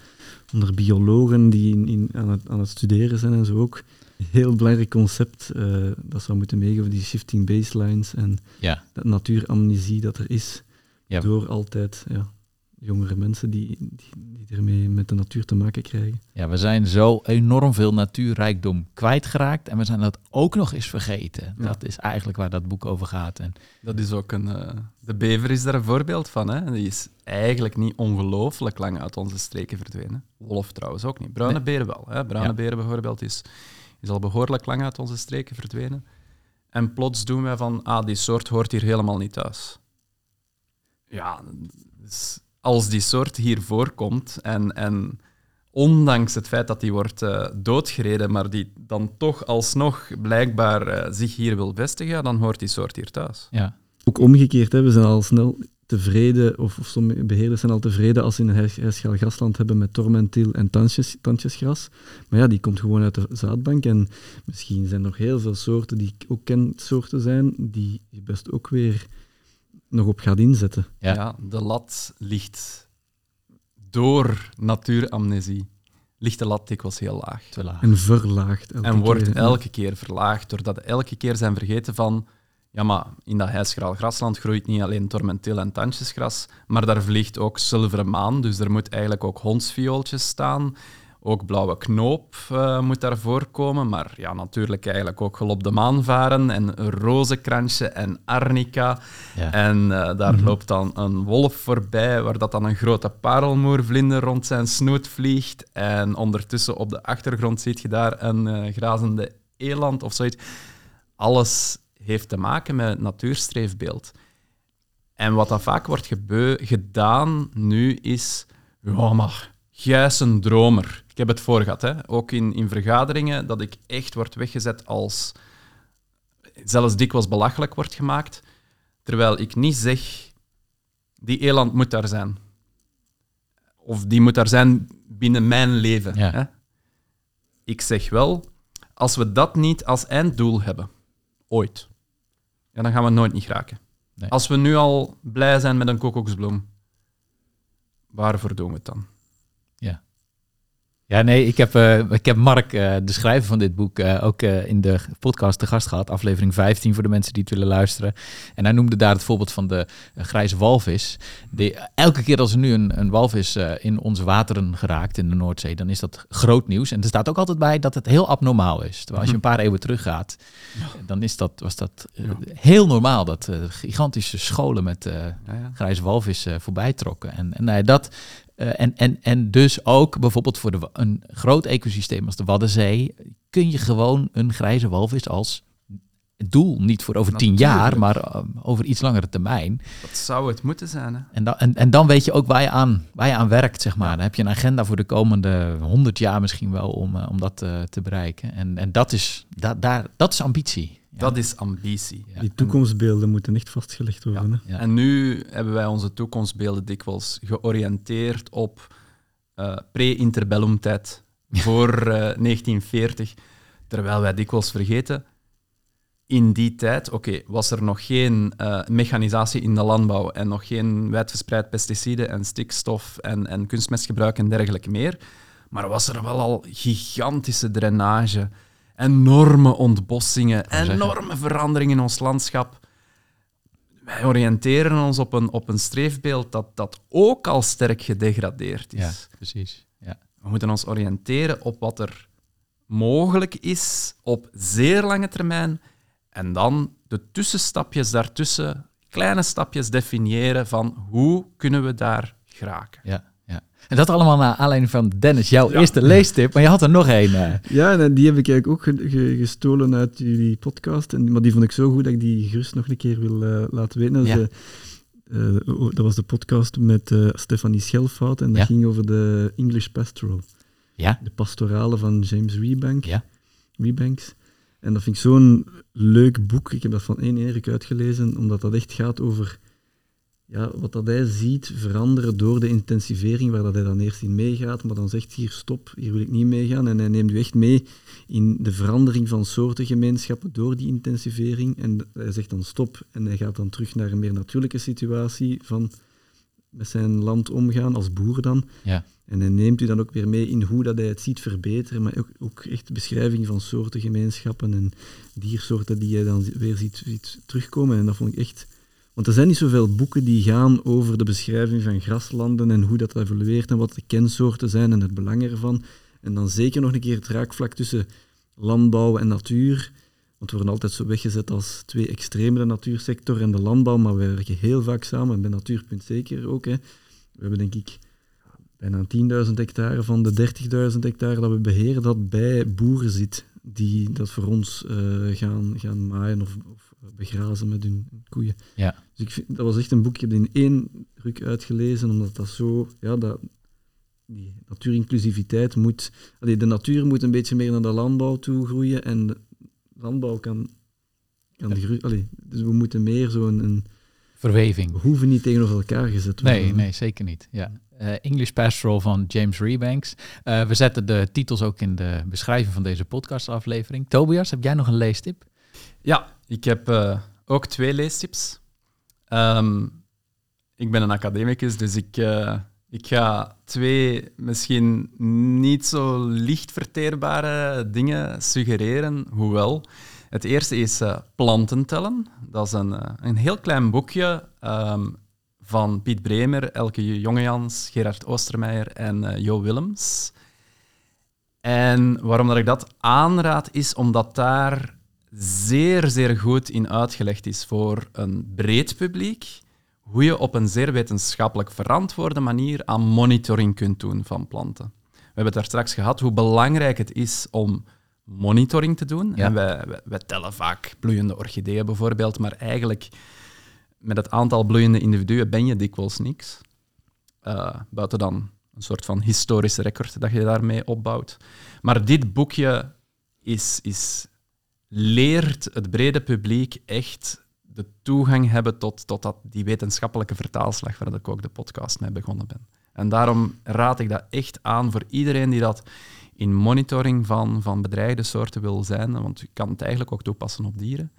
onder biologen die in, in, aan, het, aan het studeren zijn en zo ook. Heel belangrijk concept, eh, dat zou moeten meegeven, die shifting baselines en Ja. dat natuuramnesie dat er is Ja. door altijd ja, jongere mensen die, die, die ermee met de natuur te maken krijgen. Ja, we zijn zo enorm veel natuurrijkdom kwijtgeraakt en we zijn dat ook nog eens vergeten. Ja. Dat is eigenlijk waar dat boek over gaat. En Dat is ook een... eh, de bever is daar een voorbeeld van. Hè? Die is eigenlijk niet ongelooflijk lang uit onze streken verdwenen. Wolf trouwens ook niet. Bruine Nee. beren wel. Hè? Bruine Ja. beren bijvoorbeeld is, is al behoorlijk lang uit onze streken verdwenen. En plots doen wij van, ah, die soort hoort hier helemaal niet thuis. Ja, dus als die soort hier voorkomt en, en ondanks het feit dat die wordt eh, doodgereden, maar die dan toch alsnog blijkbaar eh, zich hier wil vestigen, dan hoort die soort hier thuis. ja, Ook omgekeerd, hè, we zijn al snel tevreden, of, of sommige beheerders zijn al tevreden als ze een huisgaal grasland hebben met tormentil en tandjes, tandjesgras. Maar ja, die komt gewoon uit de zaadbank en misschien zijn er nog heel veel soorten die ook kensoorten zijn, die je best ook weer nog op gaat inzetten. Ja. Ja. de lat ligt door natuuramnesie. Ligt de lat dikwijls heel laag. te laag. En verlaagd. elke En wordt keer. elke keer verlaagd, doordat we elke keer zijn vergeten van... Ja, maar in dat hijsgraal grasland groeit niet alleen tormentil en tandjesgras, maar daar vliegt ook zilveren maan, dus er moet eigenlijk ook hondsviooltjes staan. Ook blauwe knoop eh, moet daar voorkomen, maar ja, natuurlijk eigenlijk ook gelop de maan varen en rozenkransje en arnica. Ja. En eh, daar Mhm. loopt dan een wolf voorbij, waar dat dan een grote parelmoervlinder rond zijn snoet vliegt. En ondertussen op de achtergrond ziet je daar een eh, grazende eland of zoiets. Alles heeft te maken met het natuurstreefbeeld. En wat dat vaak wordt gedaan nu is... Ja, maar jij is een dromer. Ik heb het voor gehad, hè? ook in, in vergaderingen, dat ik echt word weggezet als... Zelfs dikwijls belachelijk wordt gemaakt. Terwijl ik niet zeg, die eland moet daar zijn. Of die moet daar zijn binnen mijn leven. Ja. Hè? Ik zeg wel, als we dat niet als einddoel hebben, ooit, ja, dan gaan we nooit niet geraken. Nee. Als we nu al blij zijn met een kokoksbloem, waarvoor doen we het dan? Ja, nee, ik heb, eh, ik heb Mark, eh, de schrijver van dit boek, eh, ook in de podcast te gast gehad. Aflevering 15 voor de mensen die het willen luisteren. En hij noemde daar het voorbeeld van de grijze walvis. Die, elke keer als er nu een, een walvis in onze wateren geraakt in de Noordzee, dan is dat groot nieuws. En er staat ook altijd bij dat het heel abnormaal is. Terwijl als je een paar eeuwen teruggaat, dan is dat, was dat heel normaal. Dat gigantische scholen met grijze walvis eh, voorbij trokken. En, en, dat, en, en, en dus ook bijvoorbeeld voor de, een groot ecosysteem als de Waddenzee kun je gewoon een grijze walvis als doel, niet voor over tien jaar, Natuurlijk. maar eh, over iets langere termijn. Dat zou het moeten zijn. Hè? En, dan en, en dan weet je ook waar je aan, waar je aan werkt, zeg maar. Dan heb je een agenda voor de komende honderd jaar misschien wel om, eh, om dat eh, te bereiken. En, en dat, is, da, daar, dat is ambitie. Ja. Dat is ambitie. Ja. Die toekomstbeelden moeten echt vastgelegd worden. hè. Ja. En nu hebben wij onze toekomstbeelden dikwijls georiënteerd op eh pre-interbellum-tijd, voor eh, 1940. Terwijl wij dikwijls vergeten, in die tijd, oké, was er nog geen eh, mechanisatie in de landbouw en nog geen wijdverspreid pesticiden en stikstof en, en kunstmestgebruik en dergelijke meer. Maar was er wel al gigantische drainage, enorme ontbossingen, enorme veranderingen in ons landschap wij oriënteren ons op een, op een streefbeeld dat, dat ook al sterk gedegradeerd is. ja, precies. Ja. We moeten ons oriënteren op wat er mogelijk is op zeer lange termijn en dan de tussenstapjes daartussen, kleine stapjes definiëren van hoe kunnen we daar geraken. Ja. En dat allemaal naar aanleiding van Dennis, jouw Ja. eerste leestip. Maar je had er nog één. eh. Ja, en die heb ik eigenlijk ook ge- ge- gestolen uit jullie podcast. En, maar die vond ik zo goed dat ik die gerust nog een keer wil eh, laten weten. Dat, Ja. eh, was de podcast met eh, Stefanie Schelfout en dat Ja. ging over de English Pastoral. Ja. De pastorale van James Rebank. Ja. Rebanks. En dat vind ik zo'n leuk boek. Ik heb dat van één Erik uitgelezen, omdat dat echt gaat over ja, wat dat hij ziet veranderen door de intensivering, waar dat hij dan eerst in meegaat, maar dan zegt hier stop, hier wil ik niet meegaan. En hij neemt u echt mee in de verandering van soortengemeenschappen door die intensivering. En hij zegt dan stop en hij gaat dan terug naar een meer natuurlijke situatie van met zijn land omgaan, als boer dan. Ja. En hij neemt u dan ook weer mee in hoe dat hij het ziet verbeteren, maar ook, ook echt beschrijving van soortengemeenschappen en diersoorten die hij dan weer ziet, ziet terugkomen. En dat vond ik echt... Want er zijn niet zoveel boeken die gaan over de beschrijving van graslanden en hoe dat evolueert en wat de kensoorten zijn en het belang ervan. En dan zeker nog een keer het raakvlak tussen landbouw en natuur. Want we worden altijd zo weggezet als twee extreme, de natuursector en de landbouw, maar we werken heel vaak samen, en bij Natuurpunt zeker ook. Hè. We hebben denk ik bijna 10.000 hectare van de 30.000 hectare dat we beheren, dat bij boeren zit, die dat voor ons eh, gaan, gaan maaien of begrazen met hun koeien. Ja. Dus ik vind, dat was echt een boek, ik heb die in één ruk uitgelezen, omdat dat zo, ja, dat, die natuurinclusiviteit moet, allee, de natuur moet een beetje meer naar de landbouw toe groeien en de landbouw kan, kan allee, dus we moeten meer zo'n, een, Verweving. we hoeven niet tegenover elkaar gezet worden. Nee, nee, zeker niet. Ja. Eh, English Pastoral van James Rebanks. Eh, we zetten de titels ook in de beschrijving van deze podcastaflevering. Tobias, heb jij nog een leestip? Ja, ik heb eh, ook twee leestips. Ehm, ik ben een academicus, dus ik, eh, ik ga twee misschien niet zo licht verteerbare dingen suggereren, hoewel. Het eerste is eh, Planten tellen. Dat is een, een heel klein boekje ehm, van Piet Bremer, Elke Jongejans, Gerard Oostermeijer en Jo Willems. En waarom dat ik dat aanraad, is omdat daar zeer, zeer goed in uitgelegd is voor een breed publiek hoe je op een zeer wetenschappelijk verantwoorde manier aan monitoring kunt doen van planten. We hebben het daar straks gehad hoe belangrijk het is om monitoring te doen. Ja. En wij, wij, wij tellen vaak bloeiende orchideeën bijvoorbeeld, maar eigenlijk met het aantal bloeiende individuen ben je dikwijls niks. Eh, buiten dan een soort van historisch record dat je daarmee opbouwt. Maar dit boekje is, is, leert het brede publiek echt de toegang hebben tot, tot dat, die wetenschappelijke vertaalslag waar ik ook de podcast mee begonnen ben. En daarom raad ik dat echt aan voor iedereen die dat in monitoring van, van bedreigde soorten wil zijn, want je kan het eigenlijk ook toepassen op dieren,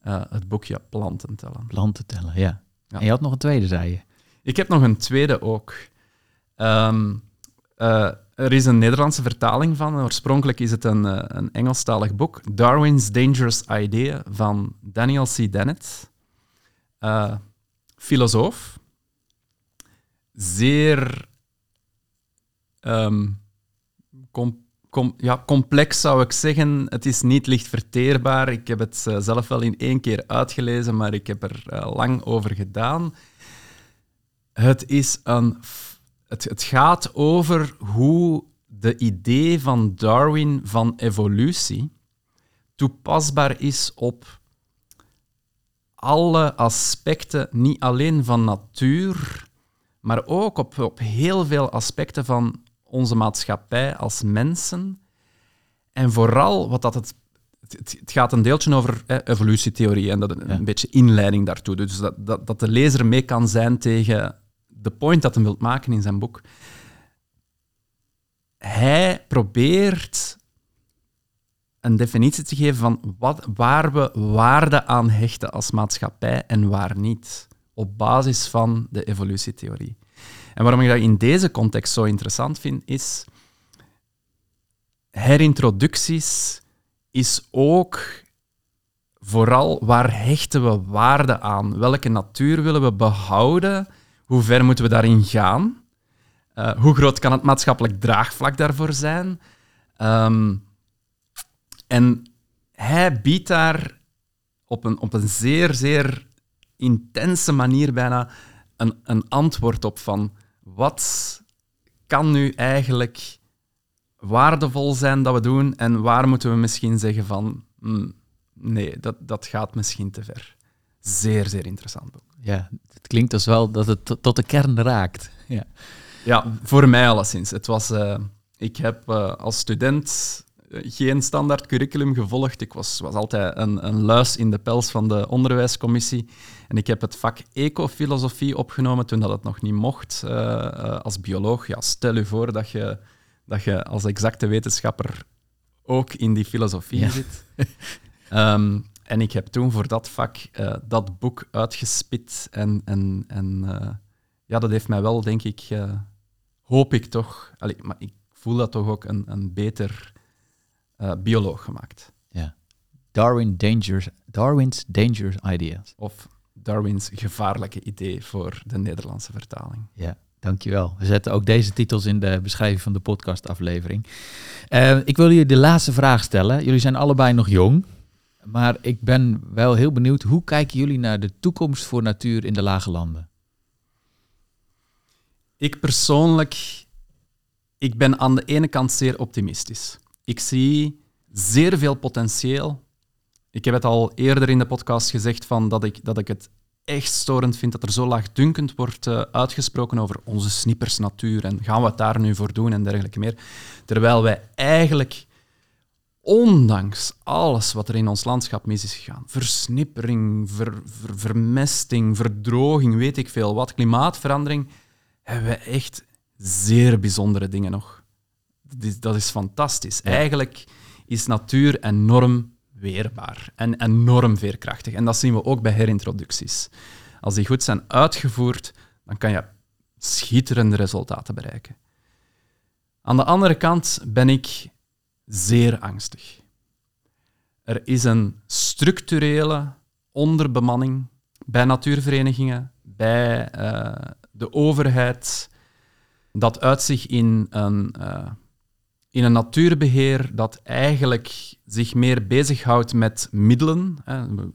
eh, het boekje Planten tellen. Planten tellen, ja. Ja. En je had nog een tweede, zei je. Ik heb nog een tweede ook. Eh, er is een Nederlandse vertaling van. Oorspronkelijk is het een, eh, een Engelstalig boek. Darwin's Dangerous Idea van Daniel C. Dennett. Eh, filosoof. Zeer ehm, ja, complex zou ik zeggen. Het is niet licht verteerbaar. Ik heb het eh, zelf wel in één keer uitgelezen, maar ik heb er lang over gedaan. Het, is een, het, het gaat over hoe de idee van Darwin van evolutie toepasbaar is op alle aspecten, niet alleen van natuur, maar ook op, op heel veel aspecten van onze maatschappij als mensen. En vooral wat dat het. Het, gaat een deeltje over evolutietheorie en dat een, Ja. beetje inleiding daartoe. Dus dat, dat, dat de lezer mee kan zijn tegen de point dat hij wil maken in zijn boek. Hij probeert een definitie te geven van wat, waar we waarde aan hechten als maatschappij en waar niet, op basis van de evolutietheorie. En waarom ik dat in deze context zo interessant vind, is herintroducties is ook vooral waar hechten we waarde aan? Welke natuur willen we behouden? Hoe ver moeten we daarin gaan? Eh, hoe groot kan het maatschappelijk draagvlak daarvoor zijn? Ehm, en hij biedt daar op een, op een zeer, zeer intense manier bijna een, een antwoord op van wat kan nu eigenlijk waardevol zijn dat we doen en waar moeten we misschien zeggen van hmm, nee, dat, dat gaat misschien te ver. Zeer, zeer interessant boek. Ja, het klinkt dus wel dat het tot de kern raakt. Ja, ja voor mij alleszins. Het was, uh, ik heb uh, als student geen standaard curriculum gevolgd. Ik was, was altijd een, een luis in de pels van de onderwijscommissie. En ik heb het vak ecofilosofie opgenomen toen dat het nog niet mocht uh, als bioloog. Ja, stel je voor dat je, dat je als exacte wetenschapper ook in die filosofie zit. um, en ik heb toen voor dat vak uh, dat boek uitgespit. En, en, en ja, dat heeft mij wel, denk ik, hoop ik toch... Allee, maar ik voel dat toch ook een, een beter bioloog gemaakt. Ja. Darwin Darwin's Dangerous Ideas. Of Darwin's gevaarlijke idee voor de Nederlandse vertaling. Ja, dankjewel. We zetten ook deze titels in de beschrijving van de podcastaflevering. Ik wil jullie de laatste vraag stellen. Jullie zijn allebei nog jong. Maar ik ben wel heel benieuwd, hoe kijken jullie naar de toekomst voor natuur in de lage landen? Ik persoonlijk, ik ben aan de ene kant zeer optimistisch. Ik zie zeer veel potentieel. Ik heb het al eerder in de podcast gezegd van dat, ik, dat ik het echt storend vind dat er zo laagdunkend wordt uh, uitgesproken over onze snippersnatuur en gaan we het daar nu voor doen en dergelijke meer. Terwijl wij eigenlijk, ondanks alles wat er in ons landschap mis is gegaan, versnippering, ver, ver, vermesting, verdroging, weet ik veel wat, klimaatverandering, hebben we echt zeer bijzondere dingen nog. Dat is, dat is fantastisch. Eigenlijk is natuur enorm weerbaar en enorm veerkrachtig. En dat zien we ook bij herintroducties. Als die goed zijn uitgevoerd, dan kan je schitterende resultaten bereiken. Aan de andere kant ben ik zeer angstig. Er is een structurele onderbemanning bij natuurverenigingen, bij uh, de overheid. Dat uit zich in een uh, in een natuurbeheer dat eigenlijk zich meer bezighoudt met middelen.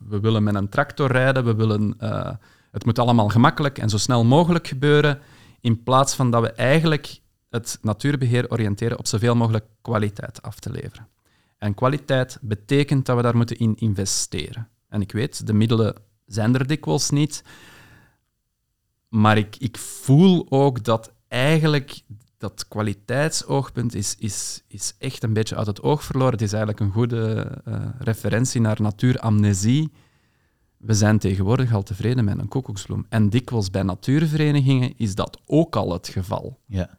We willen met een tractor rijden, we willen, uh, het moet allemaal gemakkelijk en zo snel mogelijk gebeuren, in plaats van dat we eigenlijk het natuurbeheer oriënteren op zoveel mogelijk kwaliteit af te leveren. En kwaliteit betekent dat we daar moeten in investeren. En ik weet, de middelen zijn er dikwijls niet, maar ik, ik voel ook dat eigenlijk dat kwaliteitsoogpunt is, is, is echt een beetje uit het oog verloren. Het is eigenlijk een goede uh, referentie naar natuuramnesie. We zijn tegenwoordig al tevreden met een koekoeksbloem. En dikwijls bij natuurverenigingen is dat ook al het geval. Ja.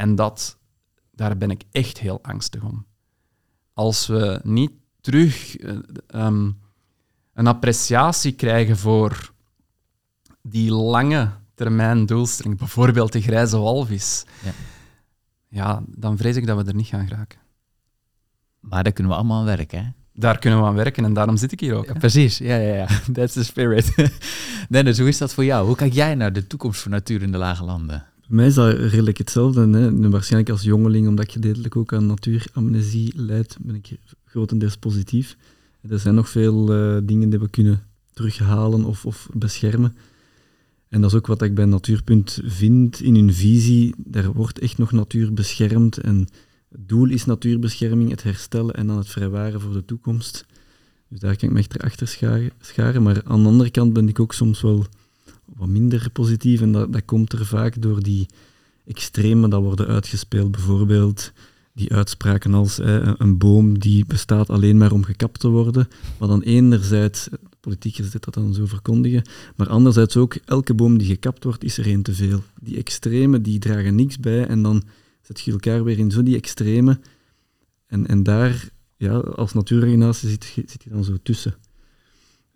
En dat, daar ben ik echt heel angstig om. Als we niet terug uh, um, een appreciatie krijgen voor die lange termijn doelstelling, bijvoorbeeld de grijze walvis, ja. ja, dan vrees ik dat we er niet gaan geraken. Maar daar kunnen we allemaal aan werken, hè? Daar kunnen we aan werken en daarom zit ik hier ook. Ja, precies, ja, ja, ja. That's the spirit. Dennis, hoe is dat voor jou? Hoe kijk jij naar de toekomst van natuur in de lage landen? Bij mij is dat redelijk hetzelfde. Hè. Waarschijnlijk als jongeling, omdat ik gedeeltelijk ook aan natuuramnesie leid, ben ik grotendeels positief. Er zijn nog veel uh, dingen die we kunnen terughalen of, of beschermen. En dat is ook wat ik bij Natuurpunt vind in hun visie. Daar wordt echt nog natuur beschermd. En het doel is natuurbescherming, het herstellen en dan het vrijwaren voor de toekomst. Dus daar kan ik me echt achter scharen. Maar aan de andere kant ben ik ook soms wel wat minder positief. En dat, dat komt er vaak door die extremen dat worden uitgespeeld. Bijvoorbeeld die uitspraken als een boom die bestaat alleen maar om gekapt te worden. Maar dan enerzijds politiekers dit dat dan zo verkondigen. Maar anderzijds ook, elke boom die gekapt wordt, is er één te veel. Die extreme, die dragen niks bij en dan zet je elkaar weer in zo die extreme. En, en daar, ja, als natuurorganisatie zit, zit je dan zo tussen.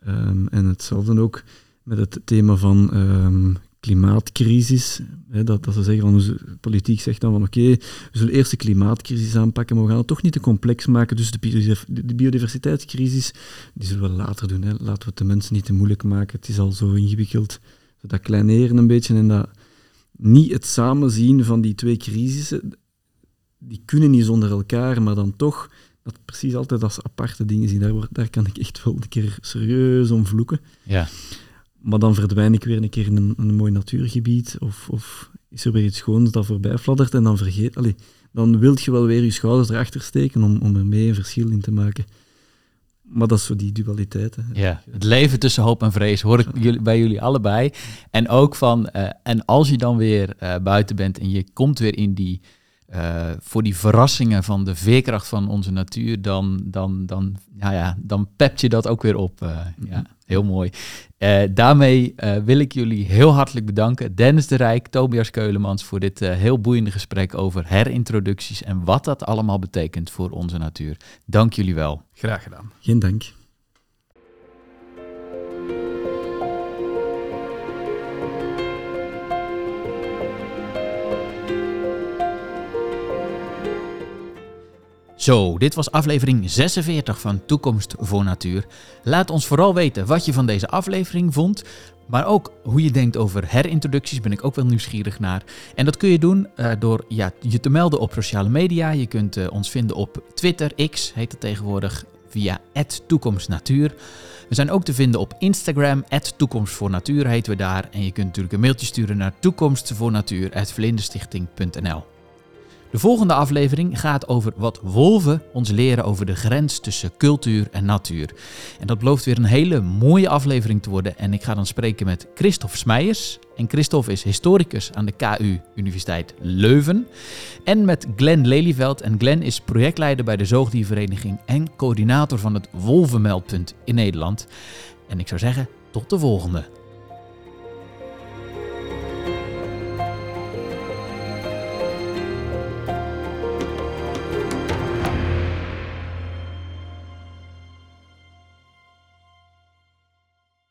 Um, en hetzelfde ook met het thema van um, klimaatcrisis. Hè, dat, dat ze zeggen van, de politiek zegt dan van oké, we zullen eerst de klimaatcrisis aanpakken, maar we gaan het toch niet te complex maken. Dus de, de biodiversiteitscrisis, die zullen we later doen. Hè. Laten we het de mensen niet te moeilijk maken. Het is al zo ingewikkeld. Dat kleineren een beetje en dat niet het samenzien van die twee crisissen, die kunnen niet zonder elkaar, maar dan toch dat precies altijd als aparte dingen zien. Daar, daar kan ik echt wel een keer serieus om vloeken. Ja. Maar dan verdwijn ik weer een keer in een, een mooi natuurgebied. Of, of is er weer iets schoons dat voorbij fladdert en dan vergeet... Allee, dan wilt je wel weer je schouders erachter steken om, om er mee een verschil in te maken. Maar dat is zo die dualiteit. Hè. Ja, het leven tussen hoop en vrees hoor ik bij jullie allebei. En ook van, eh, en als je dan weer eh, buiten bent en je komt weer in die, eh, voor die verrassingen van de veerkracht van onze natuur, dan, dan, dan, ja, ja, dan pept je dat ook weer op. Ja, heel mooi. daarmee wil ik jullie heel hartelijk bedanken. Dennis de Rijk, Tobias Keulemans, voor dit heel boeiende gesprek over herintroducties en wat dat allemaal betekent voor onze natuur. Dank jullie wel. Graag gedaan. Geen dank. Zo, dit was aflevering 46 van Toekomst voor Natuur. Laat ons vooral weten wat je van deze aflevering vond. Maar ook hoe je denkt over herintroducties ben ik ook wel nieuwsgierig naar. En dat kun je doen uh, door ja, je te melden op sociale media. Je kunt uh, ons vinden op Twitter, X heet het tegenwoordig, via toekomstnatuur. We zijn ook te vinden op Instagram, toekomstvoornatuur heten we daar. En je kunt natuurlijk een mailtje sturen naar toekomstvoornatuur.vlinderstichting.nl de volgende aflevering gaat over wat wolven ons leren over de grens tussen cultuur en natuur. En dat belooft weer een hele mooie aflevering te worden. En ik ga dan spreken met Christophe Smeijers. En Christophe is historicus aan de KU Universiteit Leuven. En met Glenn Lelyveld. En Glenn is projectleider bij de Zoogdiervereniging en coördinator van het Wolvenmeldpunt in Nederland. En ik zou zeggen, tot de volgende.